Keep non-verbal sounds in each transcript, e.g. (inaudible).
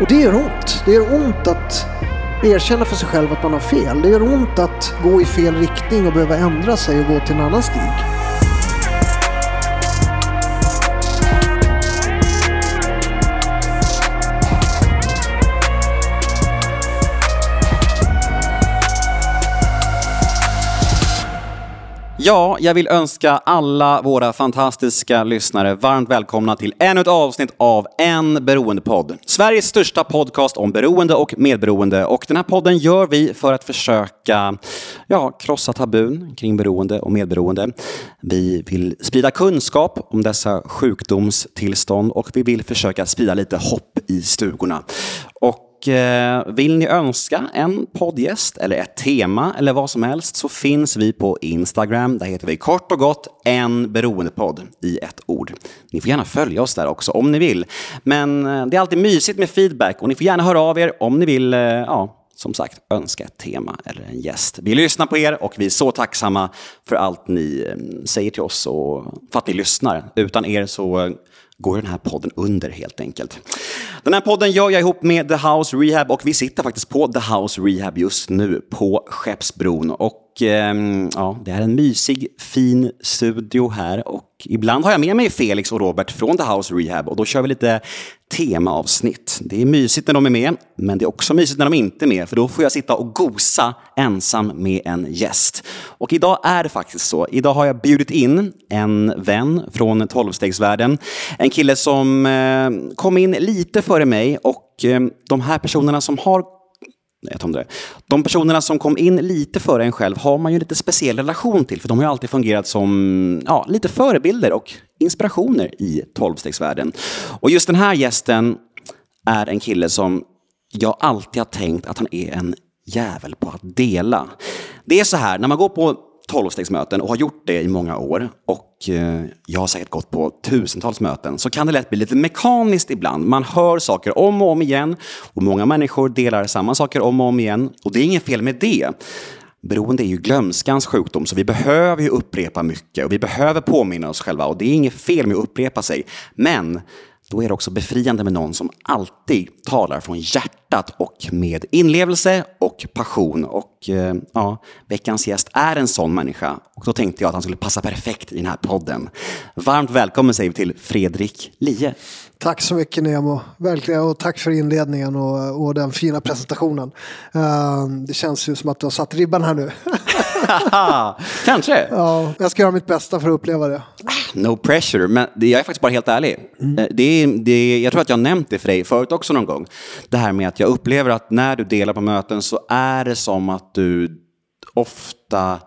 Och det gör ont. Det gör ont att erkänna för sig själv att man har fel. Det gör ont att gå i fel riktning och behöva ändra sig och gå till en annan stig. Ja, jag vill önska alla våra fantastiska lyssnare varmt välkomna till ännu ett avsnitt av En beroendepodd. Sveriges största podcast om beroende och medberoende. Och den här podden gör vi för att försöka ja, krossa tabun kring beroende och medberoende. Vi vill sprida kunskap om dessa sjukdomstillstånd och vi vill försöka sprida lite hopp i stugorna. Och och eh, vill ni önska en poddgäst eller ett tema eller vad som helst så finns vi på Instagram. Där heter vi kort och gott en beroendepodd i ett ord. Ni får gärna följa oss där också om ni vill. Men eh, det är alltid mysigt med feedback och ni får gärna höra av er om ni vill eh, ja, som sagt, önska ett tema eller en gäst. Vi lyssnar på er och vi är så tacksamma för allt ni eh, säger till oss och för att ni lyssnar. Utan er så eh, går den här podden under helt enkelt. Den här podden gör jag ihop med The House Rehab och vi sitter faktiskt på The House Rehab just nu på Skeppsbron. Och eh, ja, det är en mysig, fin studio här och ibland har jag med mig Felix och Robert från The House Rehab och då kör vi lite temaavsnitt. Det är mysigt när de är med, men det är också mysigt när de inte är med, för då får jag sitta och gosa ensam med en gäst. Och idag är det faktiskt så. Idag har jag bjudit in en vän från tolvstegsvärlden. En kille som eh, kom in lite före mig och eh, de här personerna som har ett tror det. De personerna som kom in lite före en själv har man ju en lite speciell relation till, för de har ju alltid fungerat som ja, lite förebilder och inspirationer i tolvstegsvärlden. Och just den här gästen är en kille som jag alltid har tänkt att han är en jävel på att dela. Det är så här, när man går på tolvstegsmöten och har gjort det i många år. Och eh, jag har säkert gått på tusentals möten. Så kan det lätt bli lite mekaniskt ibland. Man hör saker om och om igen. Och många människor delar samma saker om och om igen. Och det är inget fel med det. Beroende är ju glömskans sjukdom, så vi behöver ju upprepa mycket. Och vi behöver påminna oss själva. Och det är inget fel med att upprepa sig. Men då är det också befriande med någon som alltid talar från hjärtat och med inlevelse och passion. Och eh, ja, veckans gäst är en sån människa. Och då tänkte jag att han skulle passa perfekt i den här podden. Varmt välkommen säger vi till Fredrik Lie. Tack så mycket Nemo. Verkligen och tack för inledningen och, och den fina presentationen. Uh, det känns ju som att du har satt ribban här nu. (laughs) (laughs) Kanske. Ja, jag ska göra mitt bästa för att uppleva det. No pressure, men jag är faktiskt bara helt ärlig. Mm. Det är, det, jag tror att jag har nämnt det för dig förut också någon gång. Det här med att jag upplever att när du delar på möten så är det som att du ofta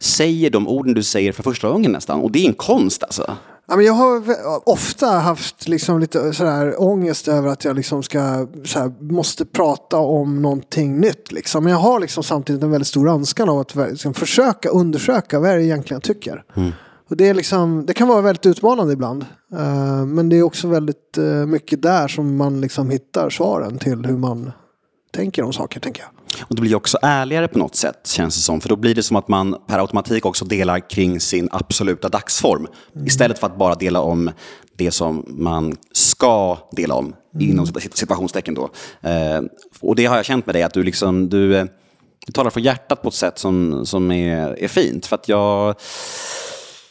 säger de orden du säger för första gången nästan. Och det är en konst alltså. Ja, men jag har ofta haft liksom lite sådär ångest över att jag liksom ska, såhär, måste prata om någonting nytt. Liksom. Men jag har liksom samtidigt en väldigt stor önskan av att liksom, försöka undersöka vad är det egentligen jag tycker. Mm. Och det, är liksom, det kan vara väldigt utmanande ibland. Uh, men det är också väldigt uh, mycket där som man liksom hittar svaren till hur man tänker om saker, tänker jag. Och det blir också ärligare på något sätt, känns det som. För då blir det som att man per automatik också delar kring sin absoluta dagsform. Mm. Istället för att bara dela om det som man ska dela om, mm. inom situationstecken då. Eh, och det har jag känt med dig, att du, liksom, du, eh, du talar från hjärtat på ett sätt som, som är, är fint. För att jag...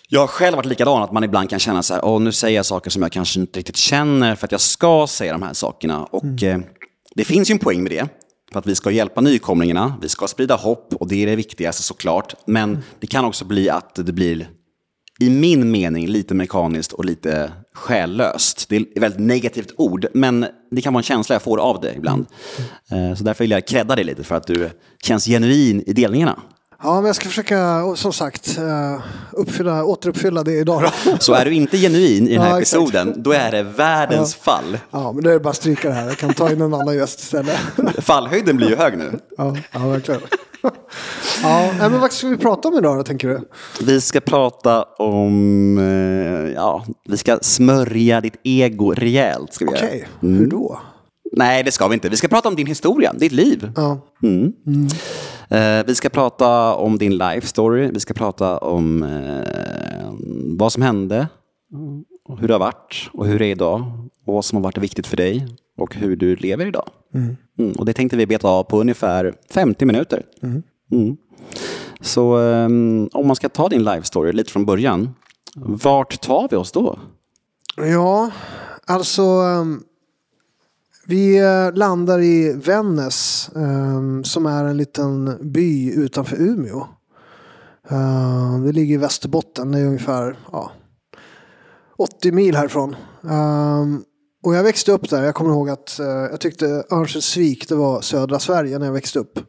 Jag har själv varit likadan, att man ibland kan känna så här, Åh, nu säger jag saker som jag kanske inte riktigt känner för att jag ska säga de här sakerna. Och mm. eh, det finns ju en poäng med det. För att vi ska hjälpa nykomlingarna, vi ska sprida hopp och det är det viktigaste såklart. Men det kan också bli att det blir, i min mening, lite mekaniskt och lite själlöst. Det är ett väldigt negativt ord, men det kan vara en känsla jag får av det ibland. Mm. Så därför vill jag credda dig lite för att du känns genuin i delningarna. Ja, men jag ska försöka, som sagt, eh, uppfylla, återuppfylla det idag. Så är du inte genuin i den här (laughs) ja, episoden, då är det världens ja. fall. Ja, men då är det bara att stryka det här. Jag kan ta in en annan gäst istället. (laughs) Fallhöjden blir ju hög nu. Ja, ja verkligen. Ja, men vad ska vi prata om idag då, tänker du? Vi ska prata om, eh, ja, vi ska smörja ditt ego rejält. Okej, okay. mm. hur då? Nej, det ska vi inte. Vi ska prata om din historia, ditt liv. Ja. Mm. Mm. Eh, vi ska prata om din life story. Vi ska prata om eh, vad som hände, hur det har varit och hur det är idag och vad som har varit viktigt för dig. och hur du lever idag. Mm, och det tänkte vi beta av på ungefär 50 minuter. Mm. Så um, om man ska ta din live story lite från början, vart tar vi oss då? Ja, alltså um, vi eh, landar i Vännäs ehm, som är en liten by utanför Umeå. Ehm, det ligger i Västerbotten, det är ungefär ja, 80 mil härifrån. Ehm, och jag växte upp där. Jag kommer ihåg att eh, jag tyckte Örnsköldsvik det var södra Sverige när jag växte upp.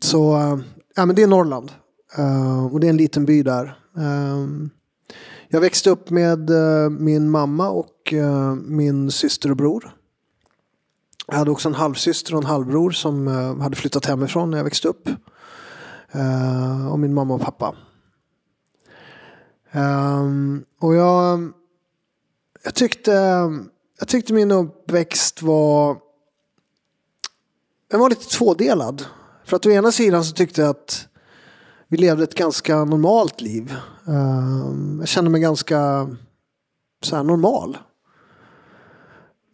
Så eh, ja, men det är Norrland. Och det är en liten by där. Jag växte upp med min mamma och min syster och bror. Jag hade också en halvsyster och en halvbror som eh, hade flyttat hemifrån när jag växte upp. Eh, och min mamma och pappa. Ehm, och jag, jag, tyckte, jag tyckte min uppväxt var, den var lite tvådelad. För att å ena sidan så tyckte jag att vi levde ett ganska normalt liv. Ehm, jag kände mig ganska så här normal.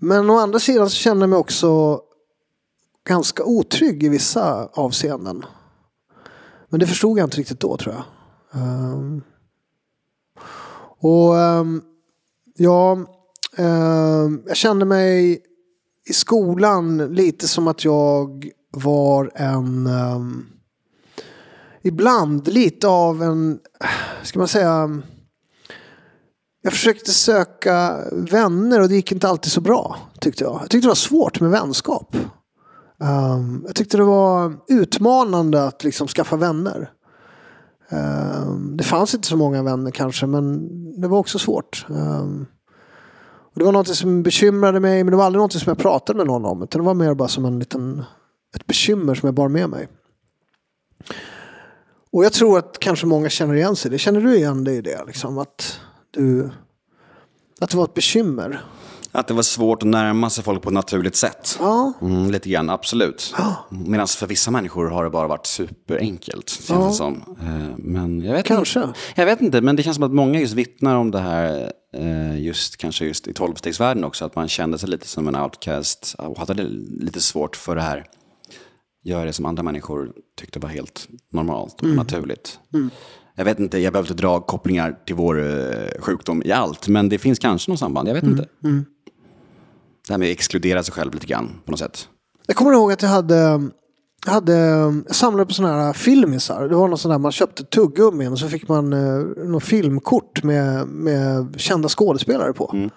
Men å andra sidan så kände jag mig också ganska otrygg i vissa avseenden. Men det förstod jag inte riktigt då tror jag. Um, och um, ja, um, jag kände mig i skolan lite som att jag var en... Um, ibland lite av en, ska man säga... Jag försökte söka vänner och det gick inte alltid så bra, tyckte jag. Jag tyckte det var svårt med vänskap. Um, jag tyckte det var utmanande att liksom skaffa vänner. Um, det fanns inte så många vänner kanske, men det var också svårt. Um, och det var något som bekymrade mig, men det var aldrig något som jag pratade med någon om. Utan det var mer bara som en liten, ett bekymmer som jag bar med mig. Och jag tror att kanske många känner igen sig det. Känner du igen dig i det? Liksom, att, du, att det var ett bekymmer? Att det var svårt att närma sig folk på ett naturligt sätt. Ja. Mm, lite grann, absolut. Ja. Medan för vissa människor har det bara varit superenkelt. Känns Ja. det som. Eh, Men jag vet Kanske. Inte, jag vet inte, men det känns som att många just vittnar om det här, eh, just kanske just i tolvstegsvärlden också. Att man kände sig lite som en outcast och hade lite svårt för det här. Göra det som andra människor tyckte var helt normalt och naturligt. Jag vet inte, jag behöver inte dra kopplingar till vår eh, sjukdom i allt. Men det finns kanske något samband, jag vet inte. Det här med att exkludera sig själv lite grann på något sätt. Jag kommer ihåg att jag hade, jag hade jag samlade på sådana här filmisar. Det var någon sån där man köpte tuggummin och så fick man eh, något filmkort med, med kända skådespelare på.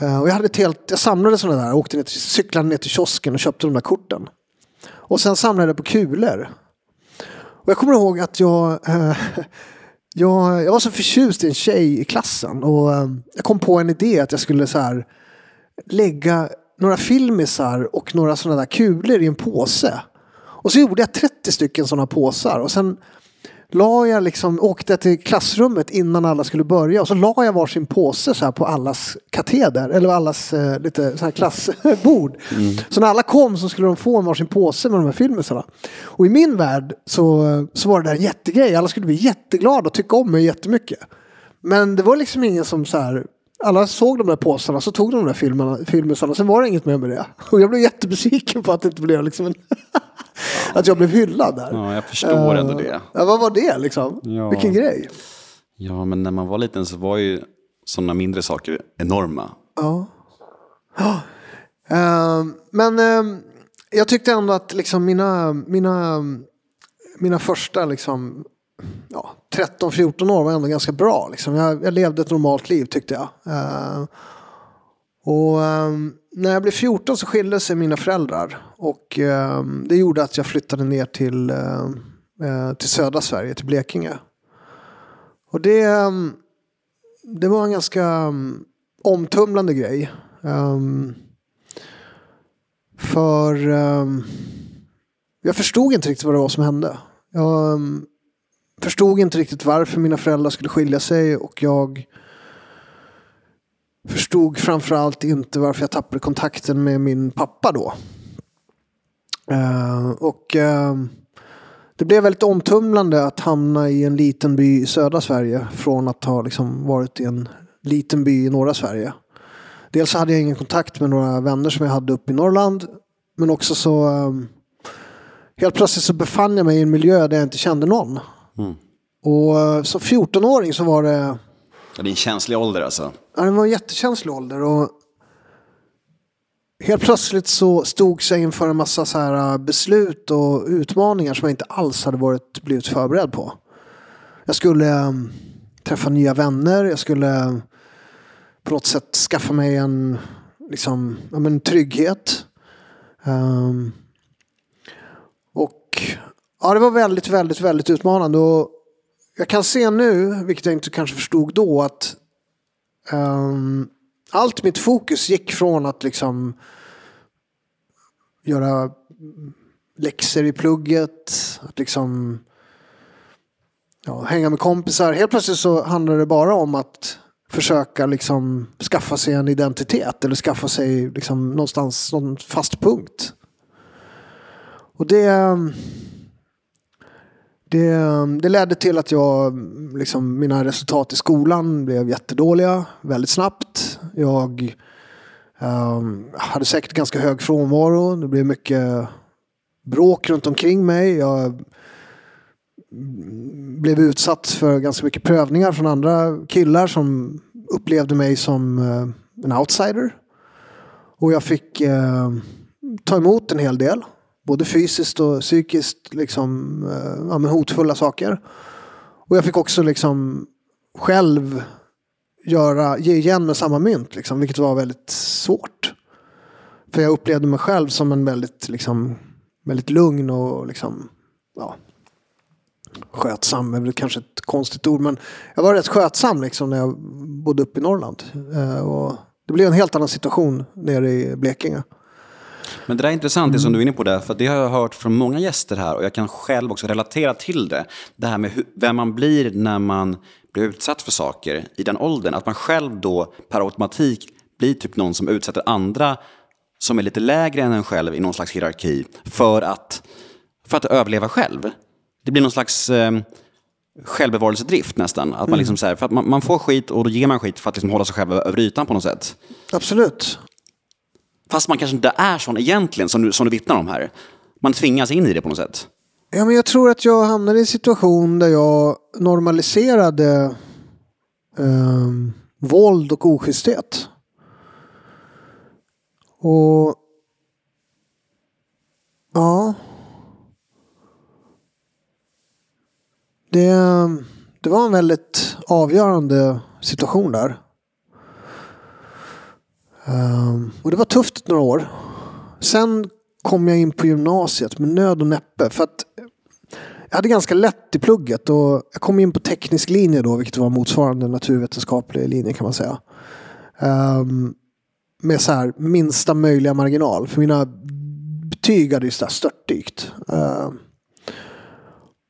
Eh, och jag, hade ett helt, jag samlade sådana där, jag åkte ner till, cyklade ner till kiosken och köpte de där korten. Och sen samlade jag på kulor. Och jag kommer ihåg att jag, eh, (laughs) jag, jag var så förtjust i en tjej i klassen. Och eh, jag kom på en idé att jag skulle så här lägga några filmisar och några sådana där kulor i en påse. Och så gjorde jag 30 stycken sådana påsar. Och sen la jag liksom, åkte till klassrummet innan alla skulle börja. Och så la jag varsin påse så här på allas kateder. Eller allas eh, lite så här klassbord. Så när alla kom så skulle de få en varsin påse med de här filmisarna. Och i min värld så, så var det där en jättegrej. Alla skulle bli jätteglada och tycka om mig jättemycket. Men det var liksom ingen som så här alla såg de där påsarna, så tog de de där filmerna, filmisarna, sen var det inget mer med det. Och jag blev jättebesviken på att det inte blev liksom en... (laughs) (laughs) att jag blev hyllad där. Ja, jag förstår ändå det. Ja, vad var det liksom? Ja. Vilken grej. Ja, men när man var liten så var ju sådana mindre saker enorma. Ja. Ja. Ehm, men ehm, jag tyckte ändå att liksom mina, mina, mina första liksom, ja, 13-14 år var ändå ganska bra. Liksom. Jag, jag levde ett normalt liv tyckte jag. Ehm, och ehm, när jag blev 14 så skilde sig mina föräldrar. Och eh, det gjorde att jag flyttade ner till, eh, eh till södra Sverige, till Blekinge. Och det, ehm, det var en ganska um, omtumlande grej. Um, för um, jag förstod inte riktigt vad det var som hände. Jag um, förstod inte riktigt varför mina föräldrar skulle skilja sig och jag förstod framförallt inte varför jag tappade kontakten med min pappa då. Uh, och um, det blev väldigt omtumlande att hamna i en liten by i södra Sverige från att ha liksom varit i en liten by i norra Sverige. dels hade jag ingen kontakt med några vänner som jag hade uppe i Norrland. Men också så um, helt plötsligt så befann jag mig i en miljö där jag inte kände någon. Mm. Och uh, som 14-åring så var det... Det är en känslig ålder alltså. Ja, det var en jättekänslig ålder. Och helt plötsligt så stod jag inför en massa så här äh, beslut och utmaningar som jag inte alls hade varit, blivit förberedd på. Jag skulle ähm, träffa nya vänner, jag skulle äh, på något sätt skaffa mig en liksom, ja, men, trygghet. Um, och ja, det var väldigt, väldigt, väldigt utmanande. Och jag kan se nu, vilket jag inte kanske förstod då, att um, allt mitt fokus gick från att liksom göra läxor i plugget, att liksom ja, hänga med kompisar. Helt plötsligt så handlade det bara om att försöka liksom skaffa sig en identitet eller skaffa sig liksom någonstans någon fast punkt. Och det, ehm, det, det ledde till att jag, liksom, mina resultat i skolan blev jättedåliga väldigt snabbt. Jag um, hade säkert ganska hög frånvaro. Det blev mycket bråk runt omkring mig. Jag blev utsatt för ganska mycket prövningar från andra killar som upplevde mig som uh, en outsider. Och jag fick uh, ta emot en hel del. Både fysiskt och psykiskt liksom, eh, ja, men hotfulla saker. Och jag fick också liksom själv göra, ge igen med samma mynt, liksom, vilket var väldigt svårt. För jag upplevde mig själv som en väldigt, liksom, väldigt lugn och liksom, ja, skötsam är väl kanske ett konstigt ord, men jag var rätt skötsam liksom när jag bodde uppe i Norrland. Eh, och det blev en helt annan situation nere i Blekinge. Men det där är intressant, det som du är inne på där, för det har jag hört från många gäster här och jag kan själv också relatera till det. Det här med hur, vem man blir när man blir utsatt för saker i den åldern. Att man själv då per automatik blir typ någon som utsätter andra som är lite lägre än en själv i någon slags hierarki för att, för att överleva själv. Det blir någon slags eh, självbevarelsedrift nästan. Att man, liksom så här, för att man, man, får skit och då ger man skit för att liksom hålla sig själv över ytan på något sätt. Absolut. Fast man kanske inte är sån egentligen, som du, som du vittnar om här. Man tvingas in i det på något sätt. Ja, men jag tror att jag hamnade i en situation där jag normaliserade eh, våld och oschysthet. Och ja. Det, det var en väldigt avgörande situation där. Um, och det var tufft några år. Sen kom jag in på gymnasiet med nöd och näppe. För att jag hade ganska lätt i plugget och jag kom in på teknisk linje då, vilket var motsvarande naturvetenskaplig linje kan man säga. Um, med så här minsta möjliga marginal, för mina betyg hade ju störtdykt. Um,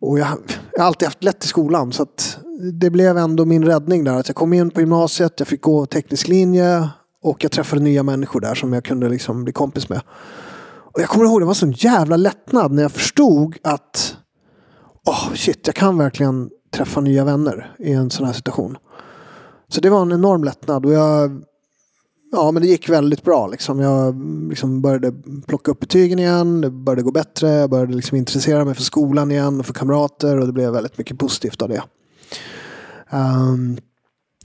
och jag, jag har alltid haft lätt i skolan så att det blev ändå min räddning där. Att jag kom in på gymnasiet, jag fick gå teknisk linje och jag träffade nya människor där som jag kunde liksom bli kompis med. Och jag kommer ihåg, det var en sån jävla lättnad när jag förstod att oh, shit, jag kan verkligen träffa nya vänner i en sån här situation. Så det var en enorm lättnad och jag Ja, men det gick väldigt bra. Liksom. Jag liksom började plocka upp betygen igen, det började gå bättre, jag började liksom intressera mig för skolan igen och för kamrater och det blev väldigt mycket positivt av det. Um,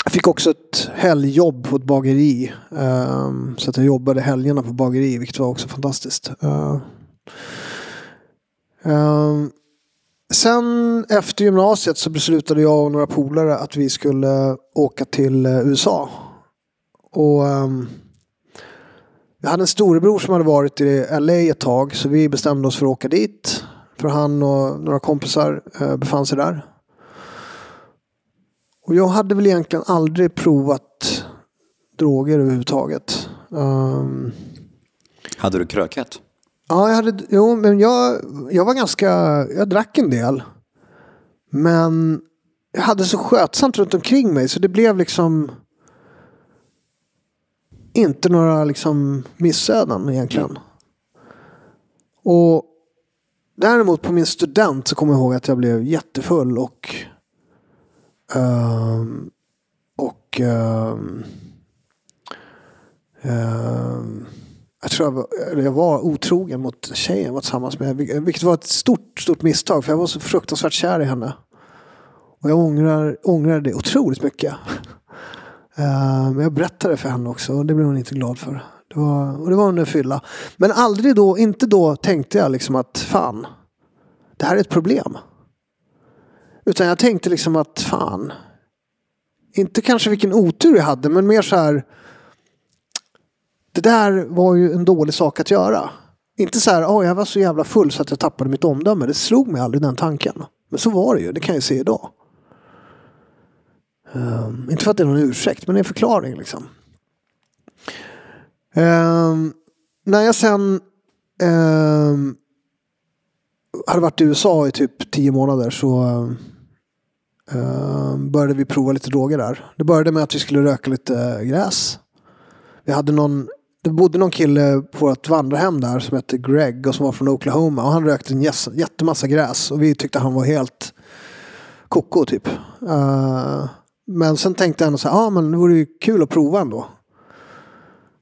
jag fick också ett helgjobb på ett bageri. Ehm, så att jag jobbade helgerna på bageri, vilket var också fantastiskt. Eh, ehm, sen efter gymnasiet så beslutade jag och några polare att vi skulle åka till eh, USA och um, jag hade en storebror som hade varit i LA ett tag så vi bestämde oss för att åka dit. För han och några kompisar uh, befann sig där. Och jag hade väl egentligen aldrig provat droger överhuvudtaget. Um, hade du krökat? Ja, jag hade, jo, men jag, jag var ganska, jag drack en del. Men jag hade så skötsamt runt omkring mig så det blev liksom inte några liksom missöden egentligen. Och däremot på min student så kommer jag ihåg att jag blev jättefull och um, och um, um, jag tror jag var, jag var otrogen mot tjejen jag var tillsammans med. Vilket var ett stort, stort misstag. För jag var så fruktansvärt kär i henne. Och jag ångrar, ångrar det otroligt mycket. (laughs) Men jag berättade för henne också och det blev hon inte glad för. Det var, och det var under fylla. Men aldrig då, inte då tänkte jag liksom att fan, det här är ett problem. Utan jag tänkte liksom att fan, inte kanske vilken otur jag hade, men mer så här. Det där var ju en dålig sak att göra. Inte så här, oh, jag var så jävla full så att jag tappade mitt omdöme. Det slog mig aldrig den tanken. Men så var det ju, det kan jag se idag. Um, inte för att det är någon ursäkt, men det är en förklaring liksom. Um, när jag sen um, hade varit i USA i typ tio månader så eh, började vi prova lite droger där. Det började med att vi skulle röka lite gräs. Vi hade någon, det bodde någon kille på ett vandrarhem där som hette Greg och som var från Oklahoma. Och han rökte en jättemassa gräs och vi tyckte han var helt koko typ. Eh, men sen tänkte jag ändå så här, ja ah, men det vore ju kul att prova ändå.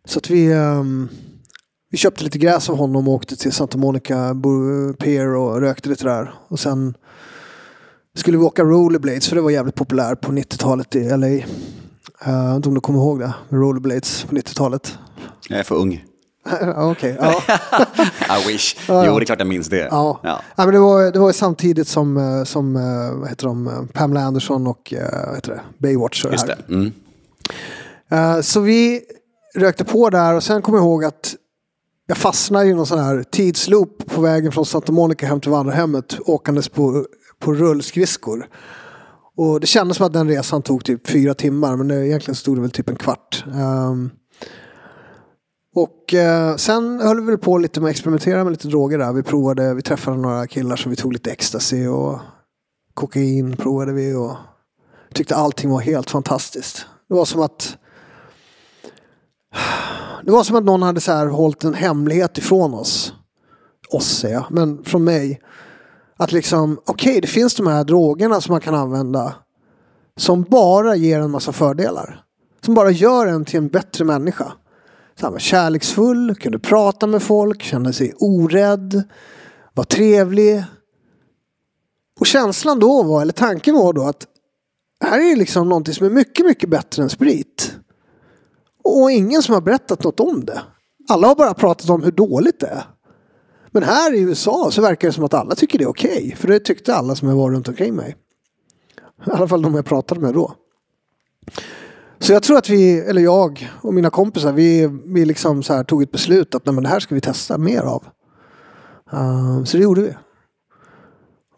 Så att vi, um, vi köpte lite gräs av honom och åkte till Santa Monica Pier och rökte lite där. Och sen skulle vi åka rollerblades för det var jävligt populärt på 90-talet i LA. Eh, Jag vet inte om du kommer ihåg det, rollerblades på 90-talet. Jag är för ung. (laughs) Okej, ja. (laughs) I wish. Jo, det är klart jag minns det. Ja. Ja. Ja, men det, var, det var samtidigt som, eh, som eh, vad heter de, Pamela Anderson och vad heter det, Baywatch. Just det. Mm. Så vi rökte på där och sen kom jag ihåg att jag fastnade i någon sån här tidsloop på vägen från Santa Monica hem till vandrarhemmet åkandes på, på rullskridskor. Och det kändes som att den resan tog typ fyra timmar men egentligen stod det väl typ en kvart. Um, och eh, sen höll vi väl på lite med att experimentera med lite droger där. Vi provade, vi träffade några killar som vi tog lite ecstasy och kokain provade vi och tyckte allting var helt fantastiskt. Det var som att det var som att någon hade så här hållit en hemlighet ifrån oss. Oss säger jag, men från mig. Att liksom, okej det finns de här drogerna som man kan använda. Som bara ger en massa fördelar. Som bara gör en till en bättre människa. Så han var kärleksfull, kunde prata med folk, kände sig orädd, var trevlig. Och känslan då var, eller tanken var då att här är liksom någonting som är mycket, mycket bättre än sprit. Och ingen som har berättat något om det. Alla har bara pratat om hur dåligt det är. Men här i USA så verkar det som att alla tycker det är okej. För det tyckte alla som var runt omkring mig. I alla fall de jag pratade med då. Så jag tror att vi, eller jag och mina kompisar, vi, vi liksom så här tog ett beslut att nej, men det här ska vi testa mer av. Uh, så det gjorde vi.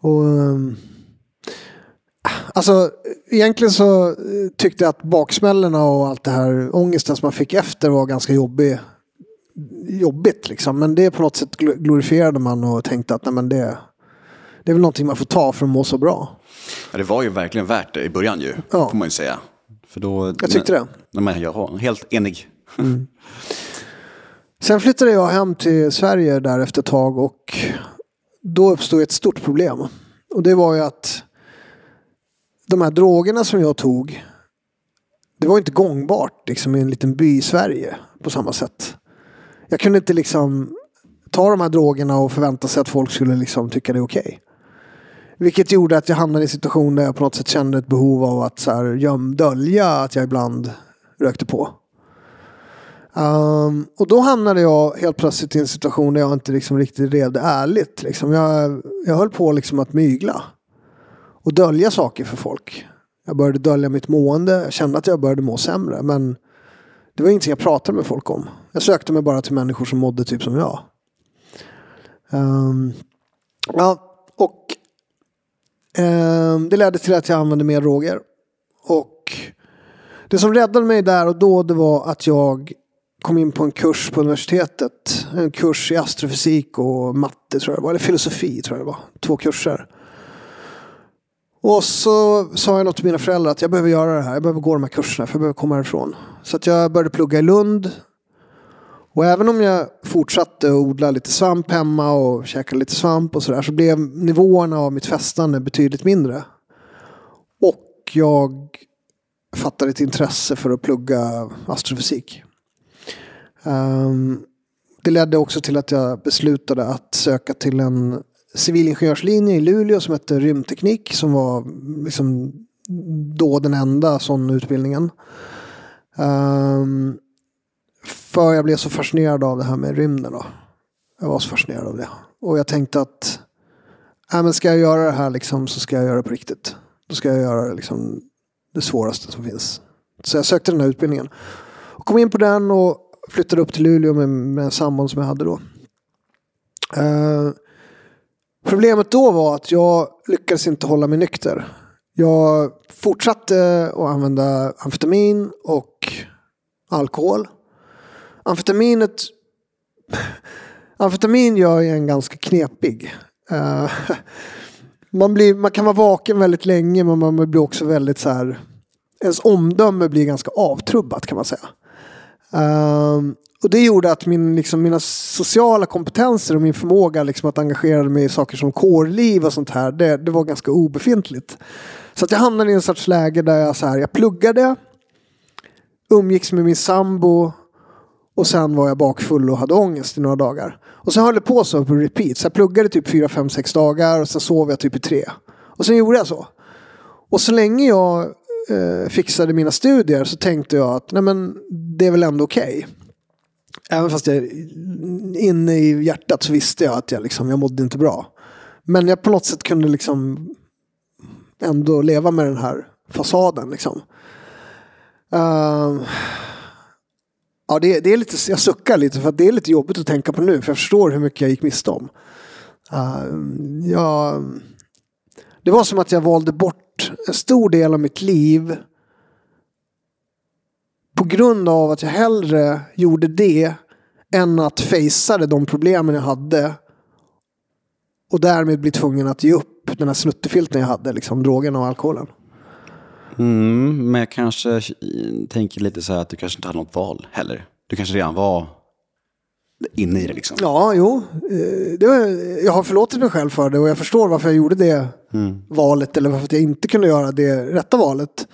Och um, Alltså egentligen så eh, tyckte jag att baksmällorna och allt det här ångesten som man fick efter var ganska jobbig, jobbigt liksom. Men det på något sätt gl- glorifierade man och tänkte att nej, men det, det är väl någonting man får ta för att må så bra. Ja, det var ju verkligen värt det i början ju, Ja. får man ju säga. För då, Jag tyckte det. Nej, men jag var helt enig. Sen flyttade jag hem till Sverige där efter ett tag och då uppstod ett stort problem. Och det var ju att de här drogerna som jag tog, det var inte gångbart liksom, i en liten by i Sverige på samma sätt. Jag kunde inte liksom ta de här drogerna och förvänta sig att folk skulle liksom tycka det är okej. Vilket gjorde att jag hamnade i en situation där jag på något sätt kände ett behov av att så här, göm, dölja att jag ibland rökte på. Um, och då hamnade jag helt plötsligt i en situation där jag inte liksom riktigt levde ärligt. Liksom. Jag, jag höll på liksom att mygla. Och dölja saker för folk. Jag började dölja mitt mående. Jag kände att jag började må sämre. Men det var ingenting jag pratade med folk om. Jag sökte mig bara till människor som mådde typ som jag. Um, ja, och um, det ledde till att jag använde mer droger. Och det som räddade mig där och då det var att jag kom in på en kurs på universitetet. En kurs i astrofysik och matte tror jag det var. Eller filosofi tror jag det var. Två kurser. Och så sa jag något till mina föräldrar att jag behöver göra det här. Jag behöver gå de här kurserna för jag behöver komma härifrån. Så att jag började plugga i Lund. Och även om jag fortsatte att odla lite svamp hemma och käka lite svamp och sådär så blev nivåerna av mitt festande betydligt mindre. Och jag fattade ett intresse för att plugga astrofysik. Um, det ledde också till att jag beslutade att söka till en civilingenjörslinje i Luleå som hette rymdteknik som var liksom då den enda sån utbildningen. Um, för jag blev så fascinerad av det här med rymden. Då. Jag var så fascinerad av det. Och jag tänkte att äh, men ska jag göra det här liksom, så ska jag göra det på riktigt. Då ska jag göra liksom, det svåraste som finns. Så jag sökte den här utbildningen. Och kom in på den och flyttade upp till Luleå med, med sambon som jag hade då. Uh, problemet då var att jag lyckades inte hålla mig nykter. Jag fortsatte att använda amfetamin och alkohol. Amfetaminet (laughs) Amfetamin gör en ganska knepig. Uh, (laughs) man, blir, man kan vara vaken väldigt länge men man blir också väldigt så här. Ens omdöme blir ganska avtrubbat kan man säga. Uh, och det gjorde att min, liksom, mina sociala kompetenser och min förmåga liksom, att engagera mig i saker som kårliv och sånt här, det, det var ganska obefintligt. Så att jag hamnade i en sorts läge där jag, så här, jag pluggade, umgicks med min sambo och sen var jag bakfull och hade ångest i några dagar. Och sen höll det på så på repeat. Så jag pluggade typ 4, 5, 6 dagar och sen sov jag typ i tre. Och sen gjorde jag så. Och så länge jag eh, fixade mina studier så tänkte jag att nej men, det är väl ändå okej. Okay. Även fast jag inne i hjärtat så visste jag att jag, liksom, jag mådde inte bra. Men jag på något sätt kunde liksom ändå leva med den här fasaden. Liksom. Uh, Ja, det, det, är lite, jag suckar lite för att det är lite jobbigt att tänka på nu. För jag förstår hur mycket jag gick miste om. Uh, ja, det var som att jag valde bort en stor del av mitt liv. På grund av att jag hellre gjorde det än att faceade de problemen jag hade. Och därmed bli tvungen att ge upp den här snuttefilten jag hade, liksom drogen och alkoholen. Mm, men jag kanske tänker lite så här att du kanske inte hade något val heller. Du kanske redan var inne i det liksom. Ja, jo. Eh, det var, jag har förlåtit mig själv för det och jag förstår varför jag gjorde det mm. valet eller varför jag inte kunde göra det rätta valet.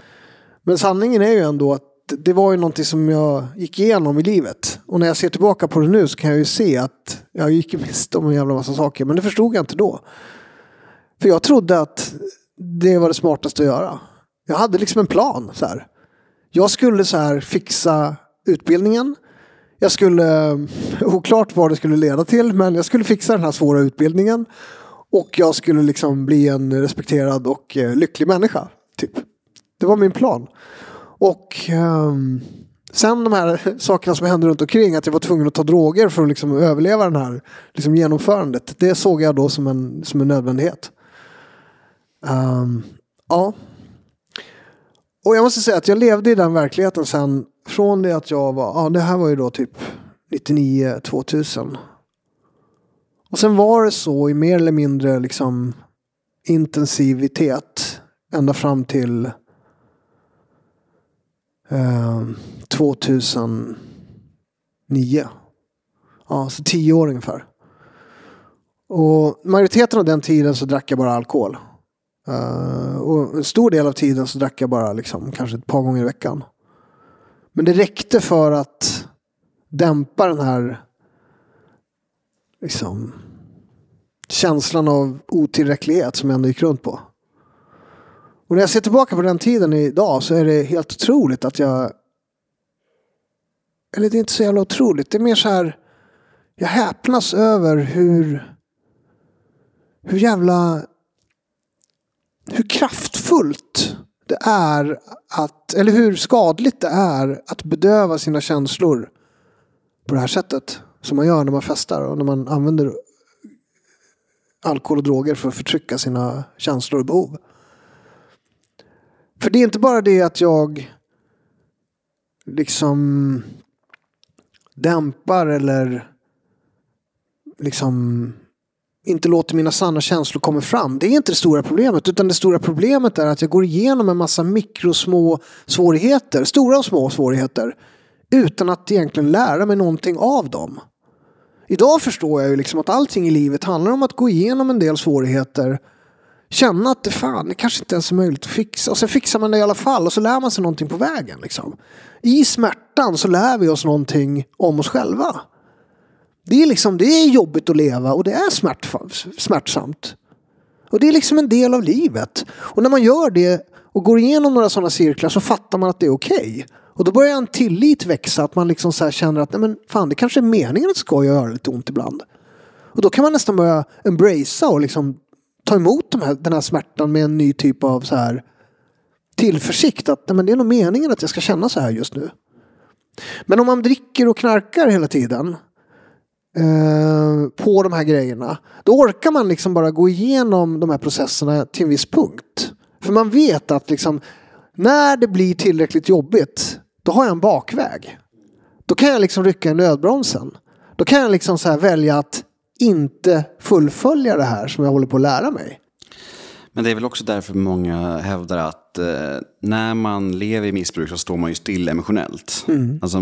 Men sanningen är ju ändå att det var ju någonting som jag gick igenom i livet. Och när jag ser tillbaka på det nu så kan jag ju se att jag gick miste om en jävla massa saker. Men det förstod jag inte då. För jag trodde att det var det smartaste att göra. Jag hade liksom en plan. Så här. Jag skulle så här fixa utbildningen. Jag skulle, (laughs) oklart vad det skulle leda till, men jag skulle fixa den här svåra utbildningen. Och jag skulle liksom bli en respekterad och eh, lycklig människa. Typ. Det var min plan. Och um, sen de här (laughs) sakerna som hände runt omkring, att jag var tvungen att ta droger för att liksom överleva den här liksom genomförandet. Det såg jag då som en, som en nödvändighet. Um, ja. Och jag måste säga att jag levde i den verkligheten sen från det att jag var, ja det här var ju då typ 99, 2000. Och sen var det så i mer eller mindre liksom intensivitet ända fram till eh, 2009. Ja, så tio år ungefär. Och majoriteten av den tiden så drack jag bara alkohol. Uh, och en stor del av tiden så drack jag bara liksom, kanske ett par gånger i veckan. Men det räckte för att dämpa den här liksom, känslan av otillräcklighet som jag ändå gick runt på. Och när jag ser tillbaka på den tiden idag så är det helt otroligt att jag... Eller det är inte så jävla otroligt. Det är mer så här... Jag häpnas över hur... Hur jävla... Hur kraftfullt det är att, eller hur skadligt det är att bedöva sina känslor på det här sättet. Som man gör när man festar och när man använder alkohol och droger för att förtrycka sina känslor och behov. För det är inte bara det att jag liksom dämpar eller liksom inte låter mina sanna känslor komma fram. Det är inte det stora problemet. Utan det stora problemet är att jag går igenom en massa mikrosmå svårigheter. Stora och små svårigheter. Utan att egentligen lära mig någonting av dem. Idag förstår jag ju liksom att allting i livet handlar om att gå igenom en del svårigheter känna att det fan, det kanske inte ens är möjligt att fixa. Och sen fixar man det i alla fall och så lär man sig någonting på vägen. Liksom. I smärtan så lär vi oss någonting om oss själva. Det är, liksom, det är jobbigt att leva och det är smärtsamt. Och det är liksom en del av livet. Och när man gör det och går igenom några sådana cirklar så fattar man att det är okej. Okay. Och då börjar en tillit växa, att man liksom så känner att nej men fan, det kanske är meningen att det ska göra lite ont ibland. Och då kan man nästan börja embracea och liksom ta emot de här, den här smärtan med en ny typ av så här tillförsikt. Att nej men det är nog meningen att jag ska känna så här just nu. Men om man dricker och knarkar hela tiden eh, på de här grejerna. Då orkar man liksom bara gå igenom de här processerna till en viss punkt. För man vet att liksom, när det blir tillräckligt jobbigt, då har jag en bakväg. Då kan jag liksom rycka i nödbromsen. Då kan jag liksom så välja att inte fullfölja det här som jag håller på att lära mig. Men det är väl också därför många hävdar att eh, när man lever i missbruk så står man ju still emotionellt. Mm. Alltså,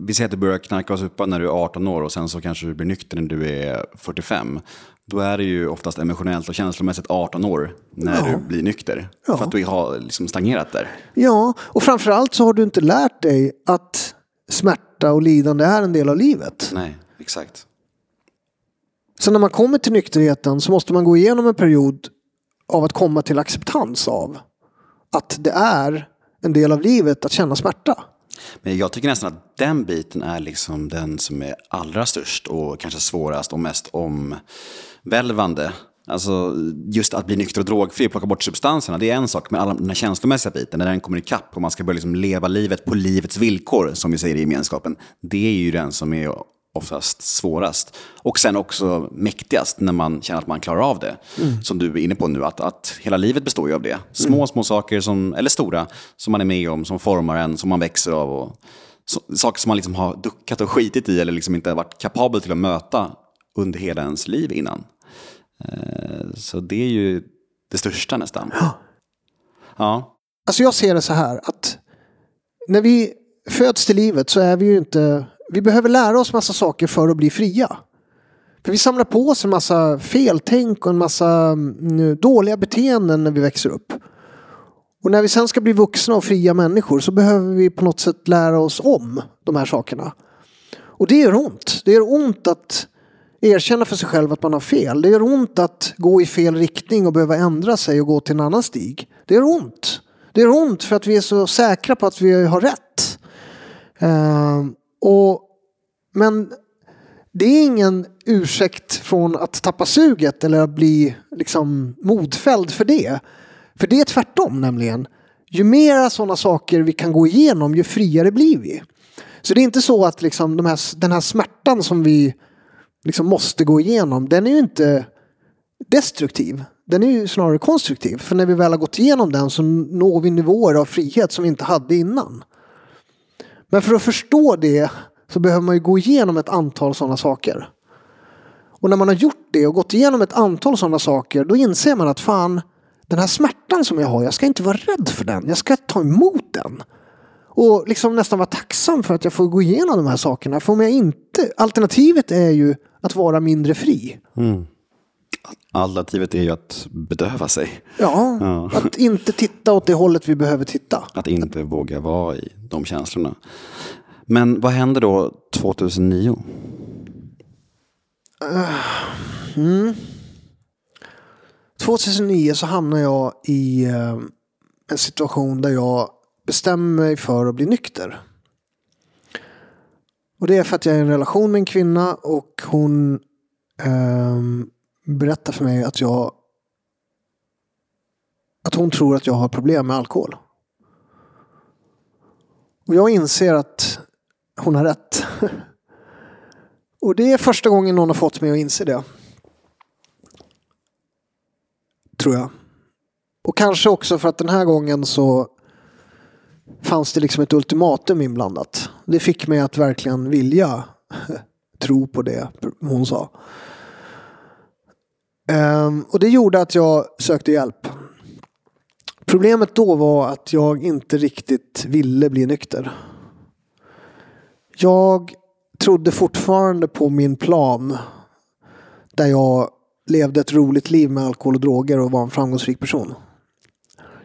vi säger att du börjar knarka och supa när du är 18 år och sen så kanske du blir nykter när du är 45. Då är det ju oftast emotionellt och känslomässigt 18 år när ja. du blir nykter. Ja. För att du har liksom stagnerat där. Ja, och framförallt så har du inte lärt dig att smärta och lidande är en del av livet. Nej, exakt. Så när man kommer till nykterheten så måste man gå igenom en period av att komma till acceptans av att det är en del av livet att känna smärta. Men jag tycker nästan att den biten är liksom den som är allra störst och kanske svårast och mest omvälvande. Alltså just att bli nykter och drogfri och plocka bort substanserna, det är en sak. Men alla, den här känslomässiga biten, när den kommer ikapp och man ska börja liksom leva livet på livets villkor, som vi säger i gemenskapen, det är ju den som är oftast svårast. Och sen också mäktigast när man känner att man klarar av det. Mm. Som du är inne på nu, att, att hela livet består ju av det. Små, mm. små saker, som, eller stora, som man är med om, som formar en, som man växer av. Och, så, saker som man liksom har duckat och skitit i eller liksom inte varit kapabel till att möta under hela ens liv innan. Eh, så det är ju det största nästan. Ja. ja. Alltså jag ser det så här att när vi föds till livet så är vi ju inte vi behöver lära oss massa saker för att bli fria. För vi samlar på oss en massa feltänk och en massa mm, dåliga beteenden när vi växer upp. Och när vi sen ska bli vuxna och fria människor så behöver vi på något sätt lära oss om de här sakerna. Och det gör ont. Det gör ont att erkänna för sig själv att man har fel. Det gör ont att gå i fel riktning och behöva ändra sig och gå till en annan stig. Det gör ont. Det gör ont för att vi är så säkra på att vi har rätt. Ehm, och, men det är ingen ursäkt från att tappa suget eller att bli liksom modfälld för det. För det är tvärtom nämligen. Ju mera sådana saker vi kan gå igenom, ju friare blir vi. Så det är inte så att liksom de här, den här smärtan som vi liksom måste gå igenom, den är ju inte destruktiv. Den är ju snarare konstruktiv. För när vi väl har gått igenom den så når vi nivåer av frihet som vi inte hade innan. Men för att förstå det så behöver man ju gå igenom ett antal sådana saker. Och när man har gjort det och gått igenom ett antal sådana saker då inser man att fan, den här smärtan som jag har, jag ska inte vara rädd för den. Jag ska ta emot den. Och liksom nästan vara tacksam för att jag får gå igenom de här sakerna. För om jag inte, alternativet är ju att vara mindre fri. Mm. Alternativet är ju att bedöva sig. Ja, ja, att inte titta åt det hållet vi behöver titta. Att inte våga vara i de känslorna. Men vad händer då 2009? Uh, mm. 2009 så hamnar jag i uh, en situation där jag bestämmer mig för att bli nykter. Och det är för att jag är i en relation med en kvinna och hon um, berättar för mig att jag att hon tror att jag har problem med alkohol. Och jag inser att hon har rätt. (laughs) Och det är första gången någon har fått mig att inse det. Tror jag. Och kanske också för att den här gången så fanns det liksom ett ultimatum inblandat. Det fick mig att verkligen vilja (laughs) tro på det hon sa. Um, och det gjorde att jag sökte hjälp. Problemet då var att jag inte riktigt ville bli nykter. Jag trodde fortfarande på min plan där jag levde ett roligt liv med alkohol och droger och var en framgångsrik person.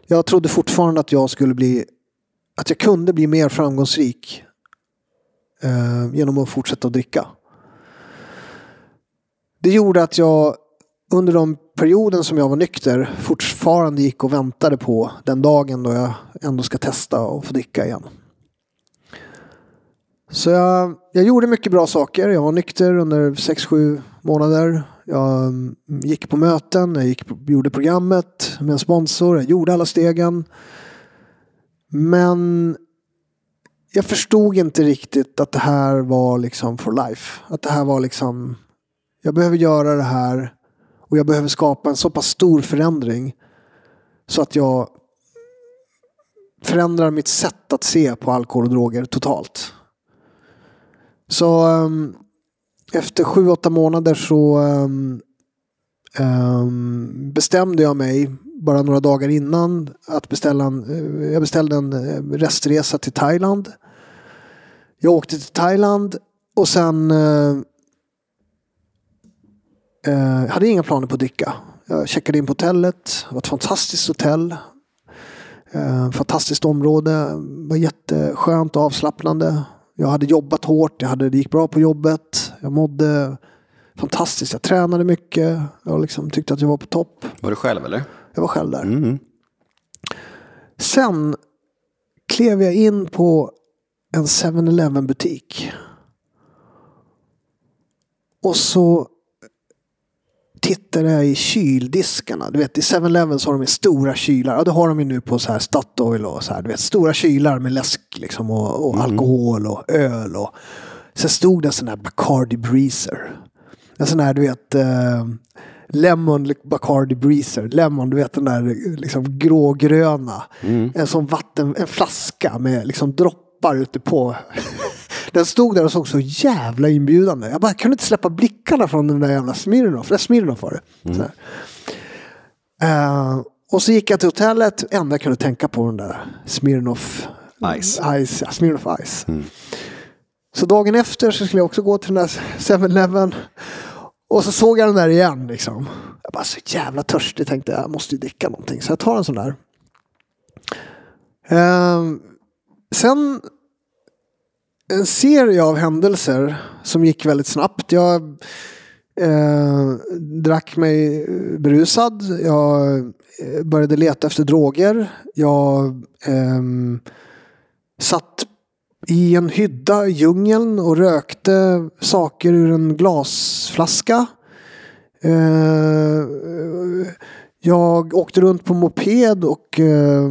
Jag trodde fortfarande att jag skulle bli, att jag kunde bli mer framgångsrik eh, genom att fortsätta att dricka. Det gjorde att jag under de perioden som jag var nykter fortfarande gick och väntade på den dagen då jag ändå ska testa och få dricka igen. Så jag, jag gjorde mycket bra saker. Jag var nykter under 6-7 månader. Jag mm, gick på möten, jag gick, gjorde programmet med en sponsor, jag gjorde alla stegen. Men jag förstod inte riktigt att det här var liksom for life. Att det här var liksom, jag behöver göra det här och jag behöver skapa en så pass stor förändring så att jag förändrar mitt sätt att se på alkohol och droger totalt. Så um, efter sju, åtta månader så um, um, bestämde jag mig bara några dagar innan att beställa en, eh, jag beställde en eh, restresa till Thailand. Jag åkte till Thailand och sen uh, uh, hade inga planer på att dricka. Jag checkade in på hotellet. Det var ett fantastiskt hotell. Uh, fantastiskt område. Det var jätteskönt och avslappnande. Jag hade jobbat hårt, jag hade, det gick bra på jobbet. Jag mådde fantastiskt, jag tränade mycket. Jag liksom tyckte att jag var på topp. Var du själv eller? Jag var själv där. Mm. Sen klev jag in på en 7-Eleven butik. Och så tittade jag i kyldiskarna. Du vet i 7-Eleven så har de ju stora kylar. Ja, det har de ju nu på så här Statoil och så här. Du vet stora kylar med läsk liksom och, och alkohol och öl. Och. Sen stod det en sån här Bacardi Breezer. En sån här du vet eh, Lemon Bacardi Breezer. Lemon, du vet den där liksom grågröna. En sån vatten, en flaska med liksom droppar ute på. (laughs) Den stod där och såg så jävla inbjudande. Jag bara kunde inte släppa blickarna från den där jävla Smirnoff. Det Smirnoff var det. Här. Eh, och så gick jag till hotellet. Enda jag kunde tänka på den där Smirnoff Ice. Ice, ja, Smirnoff Ice. Så dagen efter så skulle jag också gå till den där 7-Eleven. Och så såg jag den där igen. Liksom. Jag bara så jävla törstig tänkte jag. Jag måste ju dricka någonting. Så jag tar en sån där. Ehm, sen en serie av händelser som gick väldigt snabbt. Jag eh, drack mig berusad. Jag eh, började leta efter droger. Jag eh, satt i en hydda i djungeln och rökte saker ur en glasflaska. Eh, jag åkte runt på moped och eh,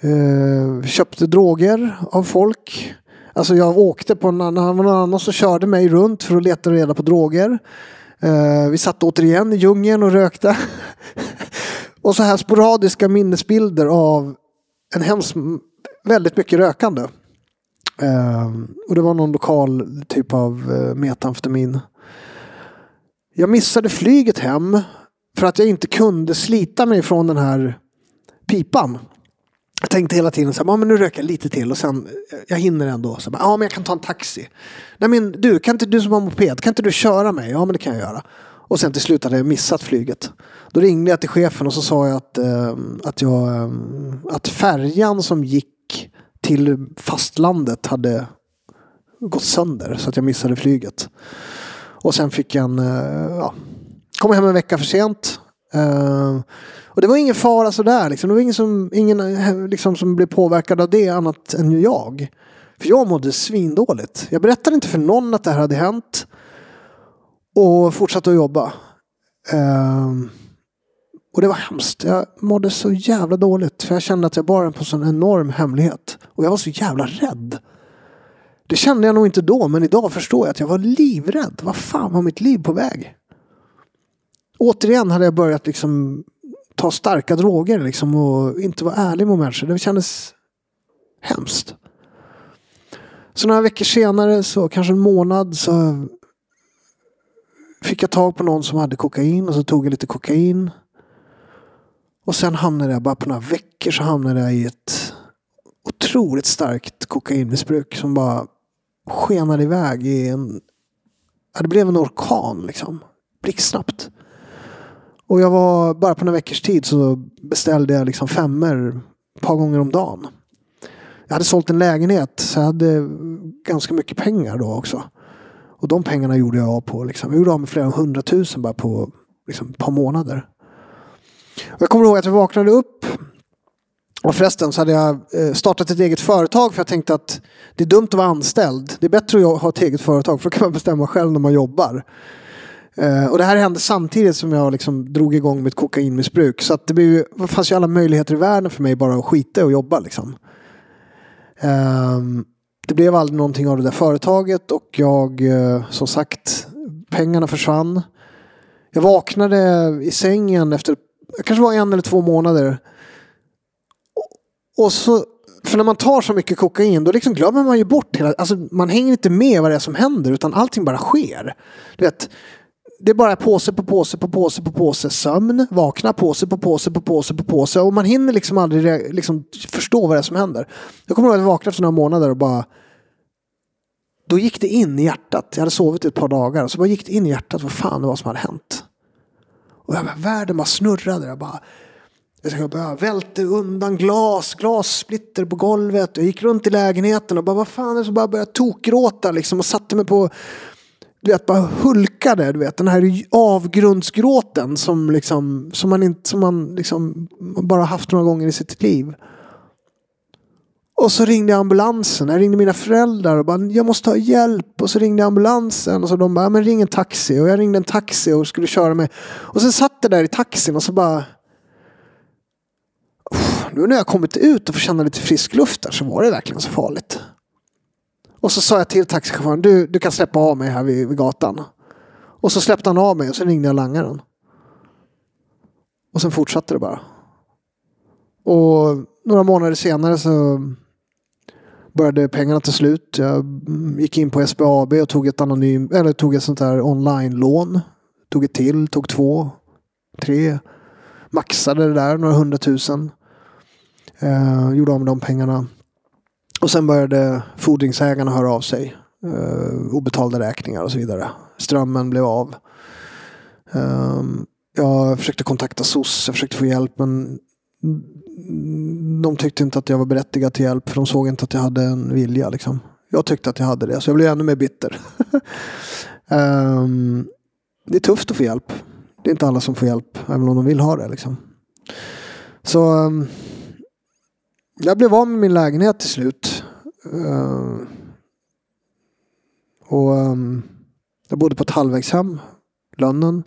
eh, köpte droger av folk. Alltså jag åkte på en annan, någon annan som körde mig runt för att leta reda på droger. Uh, vi satt återigen i djungeln och rökte. (laughs) och så här sporadiska minnesbilder av en hemsk, väldigt mycket rökande. Uh, och det var någon lokal typ av uh, metamfetamin. Jag missade flyget hem för att jag inte kunde slita mig från den här pipan. Jag tänkte hela tiden så här, "Ja, men nu röker jag lite till och sen, eh, jag hinner ändå. Ja, ah, ja men jag kan ta en taxi. Nej men du, kan inte du som har moped, kan inte du köra mig? Ja men det kan jag göra. Och sen till slut hade jag missat flyget. Då ringde jag till chefen och så sa jag att, eh, att, jag, eh, att färjan som gick till fastlandet hade gått sönder så att jag missade flyget. Och sen fick jag en, eh, ja, kom hem en vecka för sent. Eh, och det var ingen fara sådär. Liksom. Det var ingen, som, ingen liksom, som blev påverkad av det annat än jag. För jag mådde svindåligt. Jag berättade inte för någon att det här hade hänt. Och fortsatte att jobba. Um, och det var hemskt. Jag mådde så jävla dåligt. För jag kände att jag bar på en sån enorm hemlighet. Och jag var så jävla rädd. Det kände jag nog inte då, men idag förstår jag att jag var livrädd. Vad fan var mitt liv på väg? Återigen hade jag börjat liksom ta starka droger liksom och inte vara ärlig mot människor. Det kändes hemskt. Så några veckor senare, så kanske en månad, så fick jag tag på någon som hade kokain och så tog jag lite kokain. Och sen hamnade jag, bara på några veckor så hamnade jag i ett otroligt starkt kokainmissbruk som bara skenade iväg i en... Det blev en orkan liksom. Blixtsnabbt. Och jag var, bara på några veckors tid så beställde jag liksom femmer ett par gånger om dagen. Jag hade sålt en lägenhet så jag hade ganska mycket pengar då också. Och de pengarna gjorde jag av på. Liksom. Jag gjorde av med flera hundratusen bara på liksom, ett par månader. Och jag kommer ihåg att jag vaknade upp. Och förresten så hade jag eh, startat ett eget företag för jag tänkte att det är dumt att vara anställd. Det är bättre att ha ett eget företag för då kan man bestämma själv när man jobbar. Eh, och det här hände samtidigt som jag liksom drog igång mitt kokainmissbruk. Så att det, blev, det fanns ju alla möjligheter i världen för mig bara att skita och jobba. Liksom. Um, det blev aldrig någonting av det där företaget och jag, uh, som sagt, pengarna försvann. Jag vaknade i sängen efter, kanske var en eller två månader. Och så, för när man tar så mycket kokain då liksom glömmer man ju bort hela, alltså man hänger inte med vad det är som händer utan allting bara sker. Du vet, det är bara påse på påse på påse på påse sömn, vakna, påse på påse på påse på påse och man hinner liksom aldrig liksom förstå vad det är som händer. Jag kommer ihåg att jag vaknade efter några månader och bara då gick det in i hjärtat. Jag hade sovit ett par dagar. Så bara gick det in i hjärtat vad fan det var som hade hänt. Och jag bara, världen bara snurrade. Jag bara, jag bara välte undan glas, glassplitter på golvet. Jag gick runt i lägenheten och bara, vad fan är det? som bara började tokgråta liksom och satte mig på, du vet, bara hulkade. Du vet, den här avgrundsgråten som, liksom, som man, inte, som man liksom bara haft några gånger i sitt liv. Och så ringde jag ambulansen. Jag ringde mina föräldrar och bara jag måste ha hjälp. Och så ringde jag ambulansen och så de bara men ring en taxi. Och jag ringde en taxi och skulle köra mig. Och sen satt jag där i taxin och så bara nu när jag kommit ut och får känna lite frisk luft där så var det verkligen så farligt. Och så sa jag till taxichauffören du, du kan släppa av mig här vid, vid gatan. Och så släppte han av mig och så ringde jag langaren. Och sen fortsatte det bara. Och några månader senare så började pengarna ta slut. Jag gick in på SBAB och tog ett anonym, eller tog ett sånt där online-lån. Tog ett till, tog två, tre. Maxade det där, några hundratusen. Eh, gjorde av med de pengarna. Och sen började fordringsägarna höra av sig. Uh, obetalda räkningar och så vidare. Strömmen blev av. Um, jag försökte kontakta SOS, jag försökte få hjälp men de tyckte inte att jag var berättigad till hjälp för de såg inte att jag hade en vilja. Liksom. Jag tyckte att jag hade det så jag blev ännu mer bitter. um, (laughs) det är tufft att få hjälp. Det är inte alla som får hjälp även om de vill ha det. Liksom. Så um, jag blev av med min lägenhet till slut. Uh, och um, Jag bodde på ett halvvägshem, Lönnen.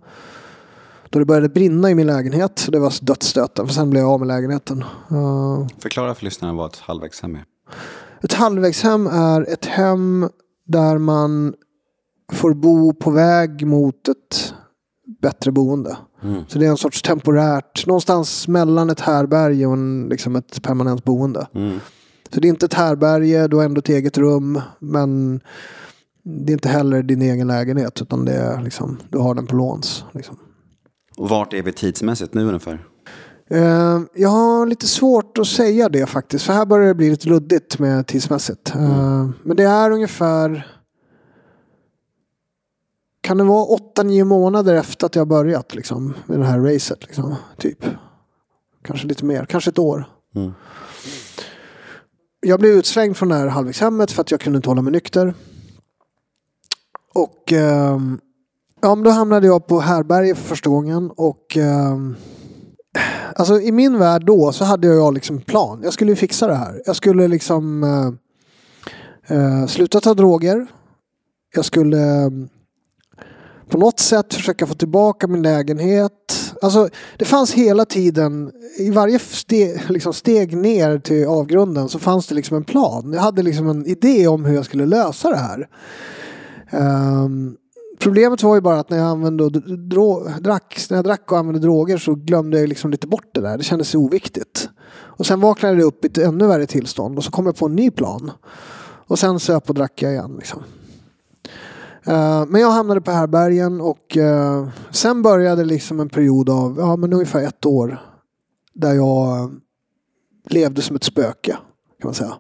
Då det började brinna i min lägenhet. Det var dödsstöten. För sen blev jag av med lägenheten. Uh, Förklara för lyssnarna vad ett halvvägshem är. Ett halvvägshem är ett hem där man får bo på väg mot ett bättre boende. Mm. Så det är en sorts temporärt, någonstans mellan ett härberge och en, liksom ett permanent boende. Mm. Så det är inte ett härberge, du har ändå ett eget rum, men det är inte heller din egen lägenhet, utan det är liksom, du har den på låns. Liksom. Och vart är vi tidsmässigt nu ungefär? Uh, jag har lite svårt att säga det faktiskt. För här börjar det bli lite luddigt med tidsmässigt. Uh, mm. Men det är ungefär... Kan det vara 8-9 månader efter att jag börjat liksom, med det här racet? Liksom, typ. Kanske lite mer, kanske ett år. Mm. Jag blev utslängd från det här halvvägshemmet för att jag kunde inte hålla mig nykter. Och uh, Ja, då hamnade jag på härberge för första gången och eh, Alltså i min värld då så hade jag liksom plan. Jag skulle fixa det här. Jag skulle liksom eh, eh, sluta ta droger. Jag skulle eh, på något sätt försöka få tillbaka min lägenhet. Alltså det fanns hela tiden, i varje steg, liksom steg ner till avgrunden så fanns det liksom en plan. Jag hade liksom en idé om hur jag skulle lösa det här. Um, Problemet var ju bara att när jag använde och drack, när jag drack och använde droger så glömde jag liksom lite bort det där. Det kändes oviktigt. Och sen vaknade jag upp i ett ännu värre tillstånd och så kom jag på en ny plan. Och sen söp och drack jag igen. Liksom. Eh, men jag hamnade på härbergen och uh, sen började liksom en period av ja, men ungefär ett år där jag eh, levde som ett spöke kan man säga.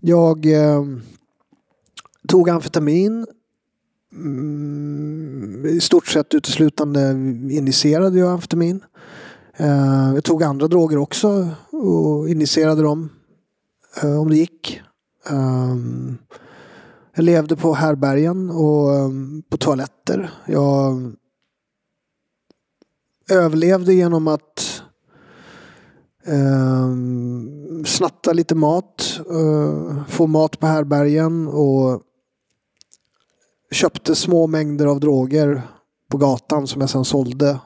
Jag uh, tog amfetamin mm, i stort sett uteslutande injicerade jag amfetamin. Eh, jag tog andra droger också och injicerade dem eh, om det gick. Um, jag levde på härbergen och ehm, på toaletter. Jag överlevde genom att eh, snatta lite mat, eh, få mat på härbergen och köpte små mängder av droger på gatan som jag sen sålde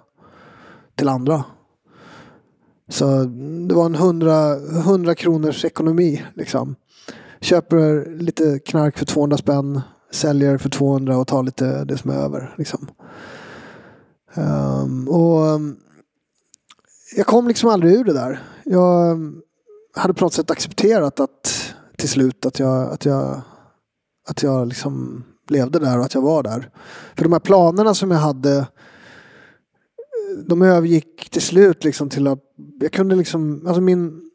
till andra. Så det var en 100, 100 kronors ekonomi liksom. Köper lite knark för 200 spänn, säljer för 200 och tar lite det som är över. Liksom. Um, och um, jag kom liksom aldrig ur det där. Jag ehm, hade på något sätt accepterat att till slut att jag, att jag, att jag liksom levde där och att jag var där. För de här planerna som jag hade eh, de övergick till slut liksom till att jag kunde liksom, alltså min,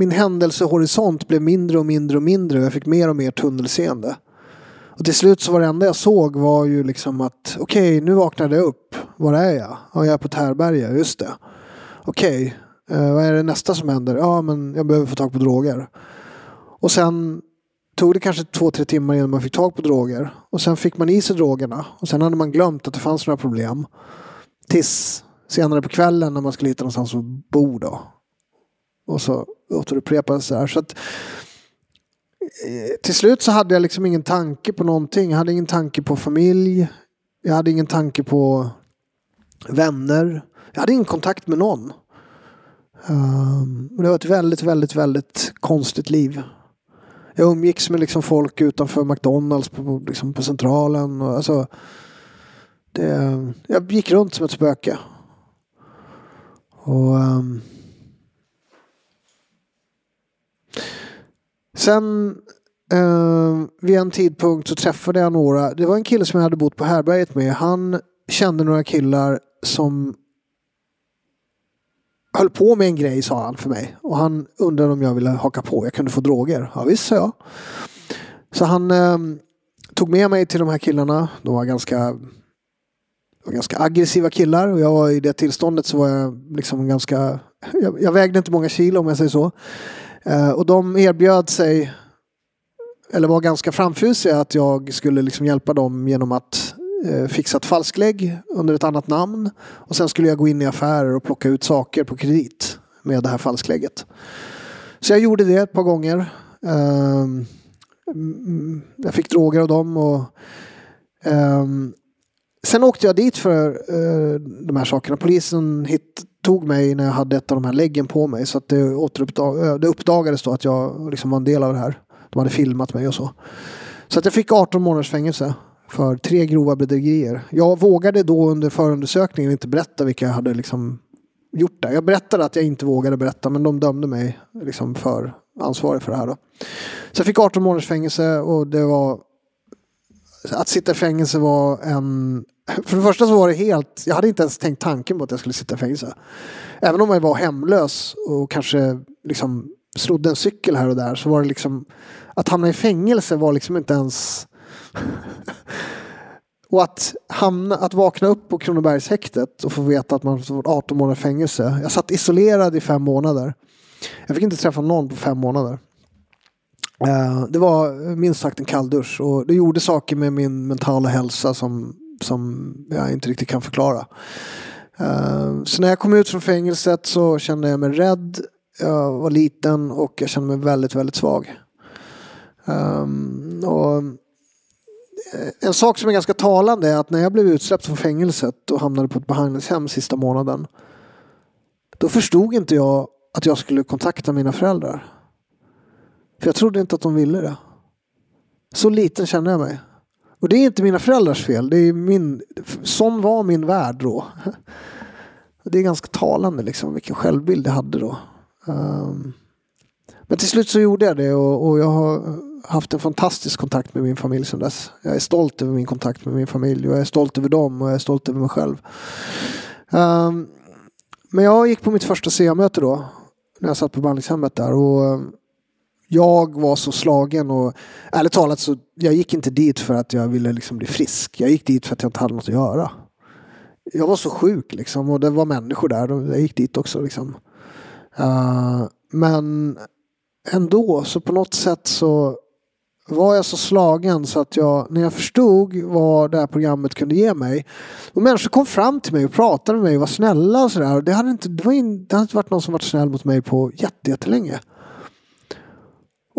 min händelsehorisont blev mindre och mindre och mindre och jag fick mer och mer tunnelseende. Och till slut så var det enda jag såg var ju liksom att okej, okay, nu vaknade jag upp. Var är jag? Ja, jag är på Tärberga, just det. Okej, okay, eh, vad är det nästa som händer? Ja, men jag behöver få tag på droger. Och sen tog det kanske två, tre timmar innan man fick tag på droger. Och sen fick man i sig drogerna. Och sen hade man glömt att det fanns några problem. Tills senare på kvällen när man skulle hitta någonstans att bo då. Och så återupprepades det här. Så att, eh, till slut så hade jag liksom ingen tanke på någonting. Jag hade ingen tanke på familj. Jag hade ingen tanke på vänner. Jag hade ingen kontakt med någon. Um, det var ett väldigt, väldigt, väldigt konstigt liv. Jag umgicks med liksom folk utanför McDonalds på, liksom på Centralen. Och alltså, det, jag gick runt som ett spöke. Och um, Sen eh, vid en tidpunkt så träffade jag några. Det var en kille som jag hade bott på härberget med. Han kände några killar som höll på med en grej sa han för mig. Och han undrade om jag ville haka på. Jag kunde få droger. Ja visst sa jag. Så han eh, tog med mig till de här killarna. De var ganska var ganska aggressiva killar och jag var i det tillståndet så var jag liksom ganska, jag, jag vägde inte många kilo om jag säger så. Eh, och de erbjöd sig, eller var ganska framfusiga att jag skulle liksom hjälpa dem genom att eh, fixa ett falsklägg under ett annat namn. Och sen skulle jag gå in i affärer och plocka ut saker på kredit med det här falsklägget. Så jag gjorde det ett par gånger. Ehm, mm, jag fick droger av dem och ehm, Sen åkte jag dit för eh, de här sakerna. Polisen hit, tog mig när jag hade ett av de här läggen på mig. Så att det, återuppdag eh, det uppdagades då att jag liksom var en del av det här. De hade filmat mig och så. Så att jag fick 18 månaders fängelse för tre grova bedrägerier. Jag vågade då under förundersökningen inte berätta vilka jag hade liksom gjort det. Jag berättade att jag inte vågade berätta men de dömde mig liksom för ansvarig för det här. Då. Så jag fick 18 månaders fängelse och det var att sitta i fängelse var en... För det första så var det helt... Jag hade inte ens tänkt tanken på att jag skulle sitta i fängelse. Även om jag var hemlös och kanske liksom snodde en cykel här och där så var det liksom... Att hamna i fängelse var liksom inte ens... (laughs) och att, hamna, att vakna upp på Kronobergshäktet och få veta att man fått 18 månader fängelse. Jag satt isolerad i fem månader. Jag fick inte träffa någon på fem månader. Eh, det var minst sagt en kalldusch och det gjorde saker med min mentala hälsa som, som jag inte riktigt kan förklara. Eh, så när jag kom ut från fängelset så kände jag mig rädd. Jag var liten och jag kände mig väldigt, väldigt svag. Ehm, och eh, en sak som är ganska talande är att när jag blev utsläppt från fängelset och hamnade på ett behandlingshem sista månaden. Då förstod inte jag att jag skulle kontakta mina föräldrar. För jag trodde inte att de ville det. Så liten kände jag mig. Och det är inte mina föräldrars fel. Det är min, sån var min värld då. Det är ganska talande liksom vilken självbild jag hade då. Um, men till slut så gjorde jag det och, och, jag har haft en fantastisk kontakt med min familj sedan dess. Jag är stolt över min kontakt med min familj och jag är stolt över dem och jag är stolt över mig själv. Um, men jag gick på mitt första CA-möte då. När jag satt på behandlingshemmet där. Och ehm, jag var så slagen och ärligt talat så jag gick inte dit för att jag ville liksom bli frisk. Jag gick dit för att jag inte hade något att göra. Jag var så sjuk liksom och det var människor där och jag gick dit också liksom. Uh, men ändå så på något sätt så var jag så slagen så att jag, när jag förstod vad det här programmet kunde ge mig. Och människor kom fram till mig och pratade med mig och var snälla och sådär. Det hade inte, det var in, det hade inte varit någon som varit snäll mot mig på jättelänge.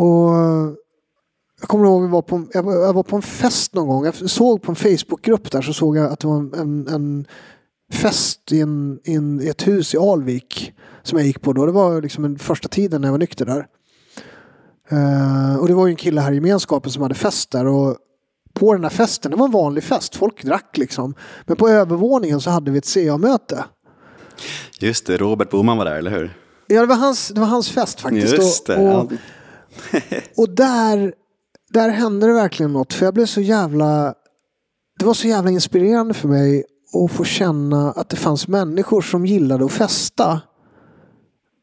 Och jag kommer ihåg, vi var på, jag var, jag var på en fest någon gång. Jag såg på en Facebookgrupp där så såg jag att det var en, en fest i, en, i, en, i ett hus i Alvik som jag gick på då. Det var liksom den första tiden när jag var nykter där. Uh, och det var ju en kille här i gemenskapen som hade fest där. Och på den här festen, det var en vanlig fest, folk drack liksom. Men på övervåningen så hade vi ett CA-möte. Just det, Robert Boman var där, eller hur? Ja, det var hans, det var hans fest faktiskt. Just det. Och, och, (laughs) och där, där hände det verkligen något. För jag blev så jävla... Det var så jävla inspirerande för mig att få känna att det fanns människor som gillade att festa.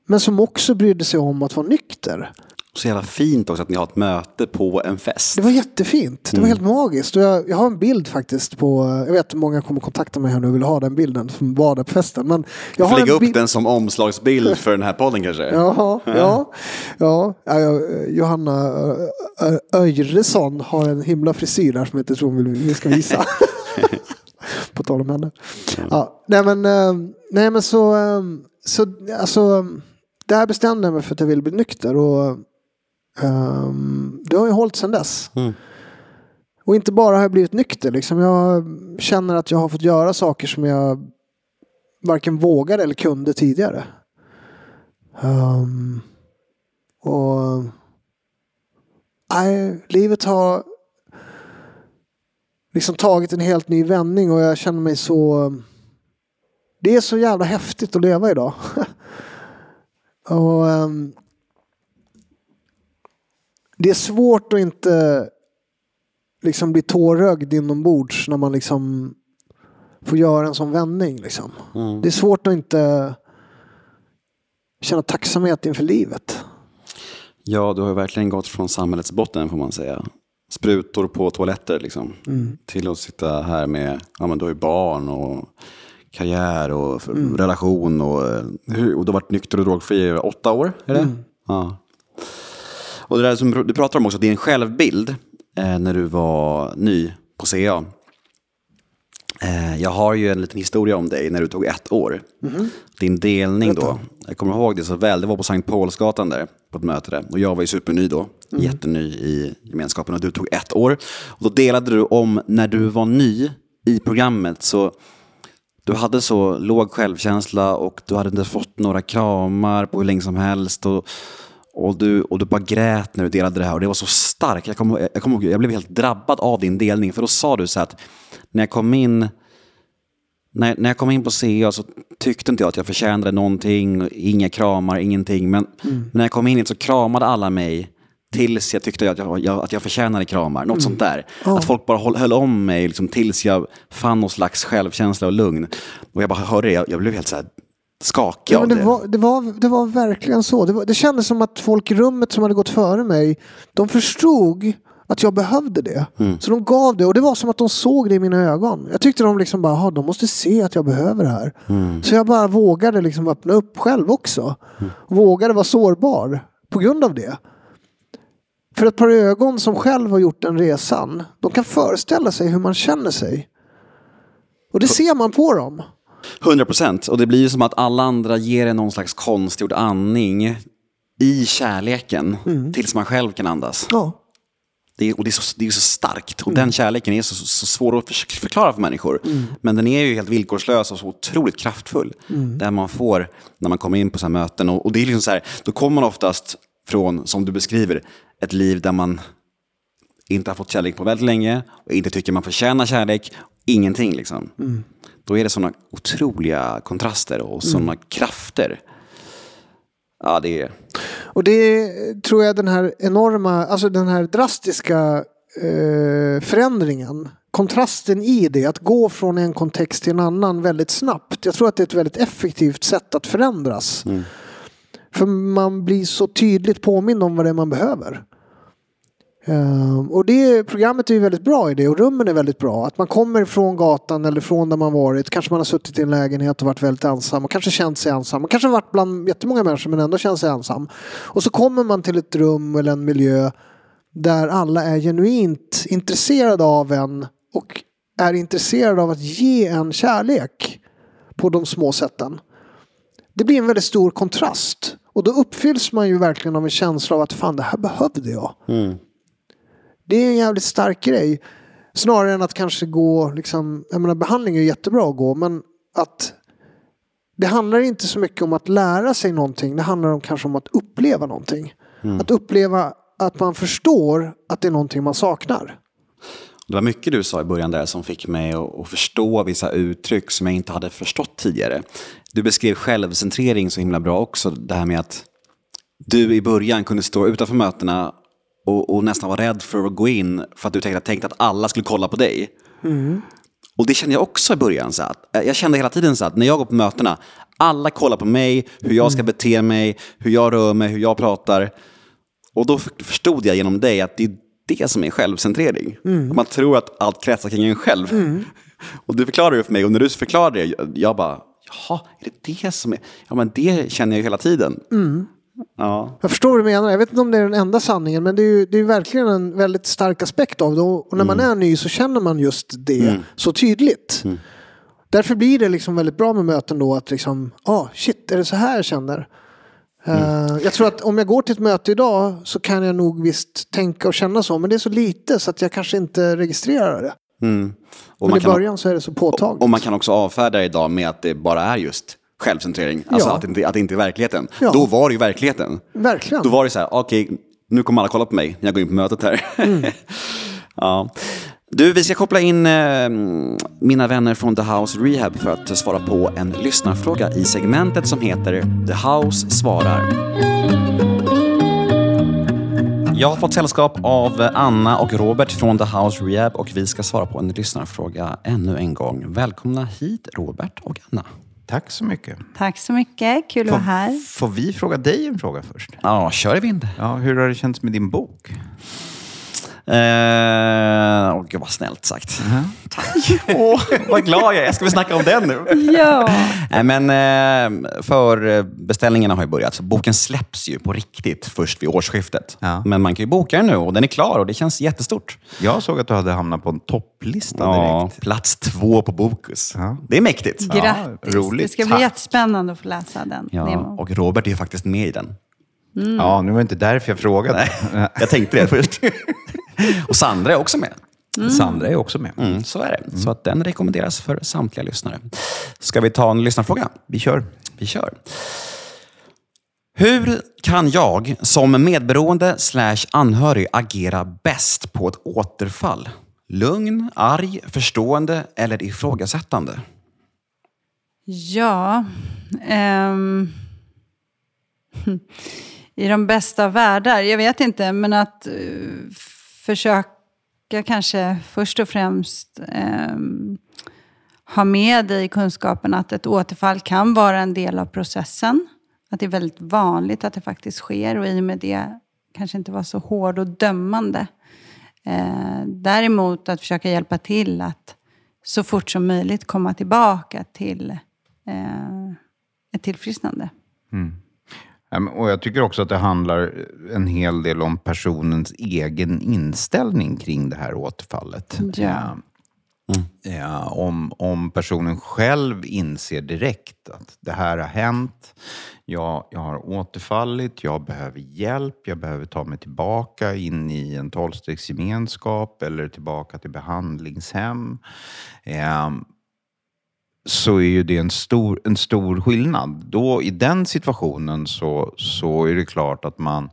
Men som också brydde sig om att vara nykter. Så jävla fint också att ni har ett möte på en fest. Det var jättefint. Det var mm. helt magiskt. Och jag, jag har en bild faktiskt på, jag vet att många kommer kontakta mig här nu och vill ha den bilden som var där på festen. Men jag har lägga upp den som omslagsbild för den här podden kanske? (laughs) Jaha, ja. ja. ja. Johanna Öjresson har en himla frisyr där som jag inte tror vi, vi ska visa. (laughs) på tal om henne. Ja, nej men, eh, nej men så, eh, så alltså, där bestämde jag mig för att jag ville bli nykter. Och Um, det har ju hållit sedan dess. Mm. Och inte bara har jag blivit nykter. Liksom. Jag känner att jag har fått göra saker som jag varken vågade eller kunde tidigare. Um, och nej, livet har liksom tagit en helt ny vändning och jag känner mig så... Det är så jävla häftigt att leva idag. (laughs) och um, det är svårt att inte liksom bli tårögd inombords när man liksom får göra en sån vändning. Liksom. Mm. Det är svårt att inte känna tacksamhet inför livet. Ja, du har verkligen gått från samhällets botten får man säga. Sprutor på toaletter liksom. Mm. Till att sitta här med, ja men du har ju barn och karriär och mm. relation och, och du har varit nykter och drogfri i åtta år, är det? Mm. Ja. Och det där som du pratar om också, din självbild eh, när du var ny på CA. Eh, jag har ju en liten historia om dig när du tog ett år. Mm. Din delning då, jag kommer ihåg det så väl, det var på Sankt Paulsgatan där på ett möte där. Och jag var ju superny då, mm. jätteny i gemenskapen och du tog ett år. Och då delade du om när du var ny i programmet så du hade så låg självkänsla och du hade inte fått några kramar på hur länge som helst. Och och du, och du bara grät när du delade det här och det var så starkt. Jag, kom, jag, kom, jag blev helt drabbad av din delning för då sa du så att när jag kom in när, när jag kom in på CA så tyckte inte jag att jag förtjänade någonting, inga kramar, ingenting. Men mm. när jag kom in så kramade alla mig tills jag tyckte att jag, jag, att jag förtjänade kramar. Något mm. sånt där. Oh. Att folk bara höll, höll om mig liksom, tills jag fann någon slags självkänsla och lugn. Och jag bara hörde det, jag, jag blev helt så här skakig ja, av det. Det var, det, var, det var verkligen så. Det, var, det kändes som att folk i rummet som hade gått före mig, de förstod att jag behövde det. Mm. Så de gav det och det var som att de såg det i mina ögon. Jag tyckte de liksom bara, de måste se att jag behöver det här. Mm. Så jag bara vågade liksom öppna upp själv också. Mm. Vågade vara sårbar på grund av det. För ett par ögon som själv har gjort den resan, de kan föreställa sig hur man känner sig. Och det ser man på dem. 100 procent. Och det blir ju som att alla andra ger en någon slags konstgjord andning i kärleken mm. tills man själv kan andas. Ja. Det är, och det är, så, det är så starkt. Och mm. den kärleken är så, så svår att förklara för människor. Mm. Men den är ju helt villkorslös och så otroligt kraftfull. Mm. Där man får, när man kommer in på så här möten. Och, och, det är liksom så här, då kommer man oftast från, som du beskriver, ett liv där man inte har fått kärlek på väldigt länge och inte tycker man förtjänar kärlek. Ingenting liksom. Mm. Då är det sådana otroliga kontraster och sådana mm. krafter. Ja, det är... Och det tror jag den här enorma, alltså den här drastiska eh, förändringen. Kontrasten i det, att gå från en kontext till en annan väldigt snabbt. Jag tror att det är ett väldigt effektivt sätt att förändras. Mm. För man blir så tydligt påmind om vad det är man behöver. Ehm, och det programmet är ju väldigt bra i det och rummen är väldigt bra. Att man kommer från gatan eller från där man varit. Kanske man har suttit i en lägenhet och varit väldigt ensam och kanske känt sig ensam. Man kanske har varit bland jättemånga människor men ändå känt sig ensam. Och så kommer man till ett rum eller en miljö där alla är genuint intresserade av en och är intresserade av att ge en kärlek på de små sätten. Det blir en väldigt stor kontrast. Och då uppfylls man ju verkligen av en känsla av att fan det här behövde jag. Mm. Det är en jävligt stark grej. Snarare än att kanske gå, liksom, jag menar behandling är jättebra att gå, men att det handlar inte så mycket om att lära sig någonting, det handlar om kanske om att uppleva någonting. Att uppleva att man förstår att det är någonting man saknar. Det var mycket du sa i början där som fick mig att, att förstå vissa uttryck som jag inte hade förstått tidigare. Du beskrev självcentrering så himla bra också. Det här med att du i början kunde stå utanför mötena och, och nästan vara rädd för att gå in för att du tänkte, tänkte att alla skulle kolla på dig. Och det kände jag också i början. Så att, jag kände hela tiden så att när jag går på mötena, alla kollar på mig, hur jag ska bete mig, hur jag rör mig, hur jag pratar. Och då förstod jag genom dig att det är det som är självcentrering. Att Man tror att allt kretsar kring en själv. (laughs) Och du förklarade det för mig och när du förklarade det, jag bara, jaha, är det det som är... Ja, men det känner jag ju hela tiden. Ja. Jag förstår vad du menar. Jag vet inte om det är den enda sanningen men det är ju det är verkligen en väldigt stark aspekt av det. Och när man är ny så känner man just det så tydligt. Därför blir det liksom väldigt bra med möten då att liksom, ah shit, är det så här jag känner? Eh, jag tror att om jag går till ett möte idag så kan jag nog visst tänka och känna så. Men det är så lite så att jag kanske inte registrerar det. Mm. Och, Men i början så är det så påtagligt. och man kan också avfärda det idag med att det bara är just självcentrering. Alltså Ja. att, det inte, att det inte är verkligheten. Ja. Då var det ju verkligheten. Verkligen. Då var det så här, okej, nu kommer alla kolla på mig när jag går in på mötet här. (laughs) ja. Du, vi ska koppla in eh, mina vänner från The House Rehab för att svara på en lyssnarfråga i segmentet som heter The House svarar. Jag har fått sällskap av Anna och Robert från The House Rehab och vi ska svara på en lyssnarfråga ännu en gång. Välkomna hit Robert och Anna. Tack så mycket. Tack så mycket. Kul att vara här. Får vi fråga dig en fråga först? Ja, kör i vind. Ja, hur har det känts med din bok? Eh, åh, gud vad snällt sagt. Tack. (laughs) Åh, vad glad jag är. Ska vi snacka om den nu? Ja. Nej, men eh, för beställningarna har ju börjat. Så boken släpps ju på riktigt först vid årsskiftet. Ja. Men man kan ju boka den nu och den är klar och det känns jättestort. Jag såg att du hade hamnat på en topplista Ja, direkt. plats två på Bokus. Ja. Det är mäktigt. Grattis. roligt. Det ska bli Tack. jättespännande att få läsa den. Ja, och Robert är ju faktiskt med i den. Ja, nu var det inte därför jag frågade. Jag tänkte det först. (laughs) och Sandra är också med. Sandra är också med. Mm, så är det. Så att den rekommenderas för samtliga lyssnare. Ska vi ta en lyssnarfråga? Vi kör. Vi kör. Hur kan jag som medberoende slash anhörig agera bäst på ett återfall? Lugn, arg, förstående eller ifrågasättande? Ja. ehm, i de bästa av världar, jag vet inte, men att uh, försöka kanske först och främst ehm, ha med dig kunskapen att ett återfall kan vara en del av processen. Att det är väldigt vanligt att det faktiskt sker och i och med det kanske inte vara så hård och dömande. Eh, däremot att försöka hjälpa till att så fort som möjligt komma tillbaka till eh, ett tillfrisknande. Mm. Och jag tycker också att det handlar en hel del om personens egen inställning kring det här återfallet. Ja. Ja, om, om personen själv inser direkt att det här har hänt, jag, jag har återfallit, jag behöver hjälp, jag behöver ta mig tillbaka in i en tolvstegsgemenskap eller tillbaka till behandlingshem. Ehm, så är ju det en stor, en stor skillnad. Då, I den situationen så, så är det klart att man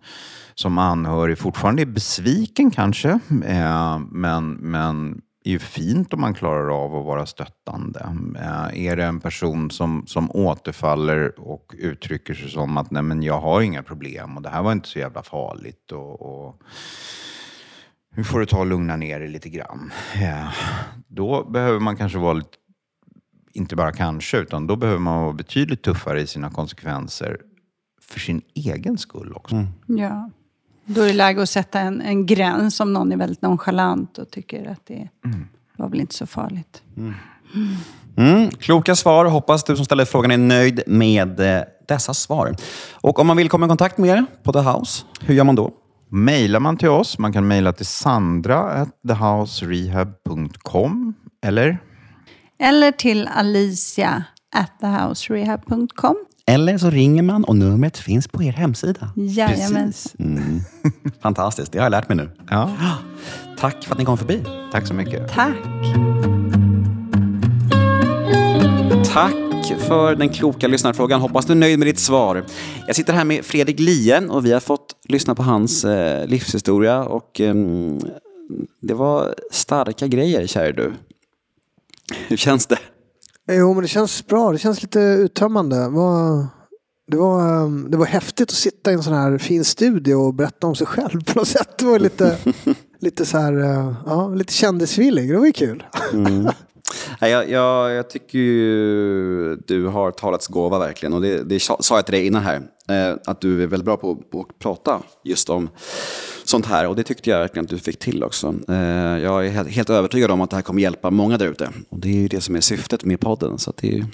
som anhörig fortfarande är besviken kanske, eh, men, men är ju fint om man klarar av att vara stöttande. Eh, är det en person som, som återfaller och uttrycker sig som att Nej, men jag har inga problem och det här var inte så jävla farligt och, och nu får du ta och lugna ner dig lite grann. Eh, då behöver man kanske vara lite inte bara kanske, utan då behöver man vara betydligt tuffare i sina konsekvenser för sin egen skull också. Mm. Ja. Då är det läge att sätta en, en gräns om någon är väldigt nonchalant och tycker att det var väl inte så farligt. Mm, kloka svar. Hoppas du som ställer frågan är nöjd med eh, dessa svar. Och om man vill komma i kontakt med er på The House, hur gör man då? Mailar man till oss, man kan mejla till sandra at thehouserehab.com eller Eller till alicia at thehouserehab.com. Eller så ringer man och numret finns på er hemsida. Jajamän. Precis. Mm. (laughs) Fantastiskt, det har jag lärt mig nu. Ja, (gasps) Tack för att ni kom förbi. tack så mycket. Tack. Tack för den kloka lyssnarfrågan. Hoppas du är nöjd med ditt svar. Jag sitter här med Fredrik Lien och vi har fått lyssna på hans eh, livshistoria. Och, ehm, det var starka grejer, käre du. (laughs) Hur känns det? Jo, men det känns bra. Det känns lite uttömmande. Det var, det var, um, det var häftigt att sitta i en sån här fin studio och berätta om sig själv på något sätt. Det var lite, (laughs) lite så här, uh, ja, lite kändisfeeling. Det var ju kul. (laughs) Nej, Jag, jag, jag tycker ju du har talats gåva verkligen. Och det, det sa jag till dig innan här. Eh, att du är väldigt bra på, på att prata just om sånt här. Och det tyckte jag verkligen att du fick till också. Eh, jag är helt, helt övertygad om att det här kommer hjälpa många där ute. Och det är ju det som är syftet med podden. Så det är.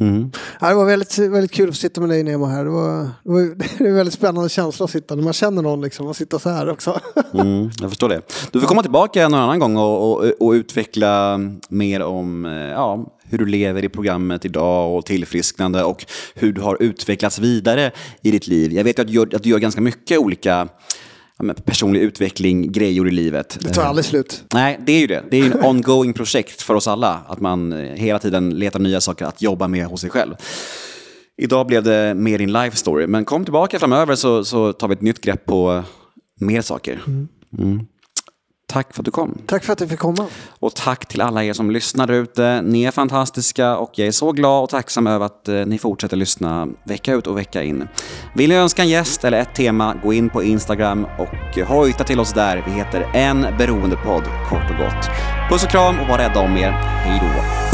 Mm. Ja, det var väldigt, väldigt kul att sitta med dig Nemo här. Det, var, det, var, (laughs) det är en väldigt spännande känsla att sitta när man känner någon liksom, och sitta så här också. (laughs) Mm, jag förstår det. Du får komma tillbaka någon annan gång och, och, och utveckla mer om eh, ja, hur du lever i programmet idag och tillfrisknande och hur du har utvecklats vidare i ditt liv. Jag vet ju att du gör, att du gör ganska mycket olika personlig utveckling, grejer i livet. Det tar aldrig slut. Nej, det är ju det. Det är en ongoing projekt för oss alla. Att man eh, hela tiden letar nya saker att jobba med hos sig själv. Idag blev det mer din life story, men kom tillbaka framöver så, så tar vi ett nytt grepp på mer saker. Mm. Tack för att du kom. Tack för att du fick komma. Och tack till alla er som lyssnar ute. Ni är fantastiska och jag är så glad och tacksam över att eh, ni fortsätter lyssna vecka ut och vecka in. Vill ni önska en gäst eller ett tema, gå in på Instagram och hojta till oss där. Vi heter En Beroendepodd, kort och gott. Puss och kram och var rädda om er. Hej då!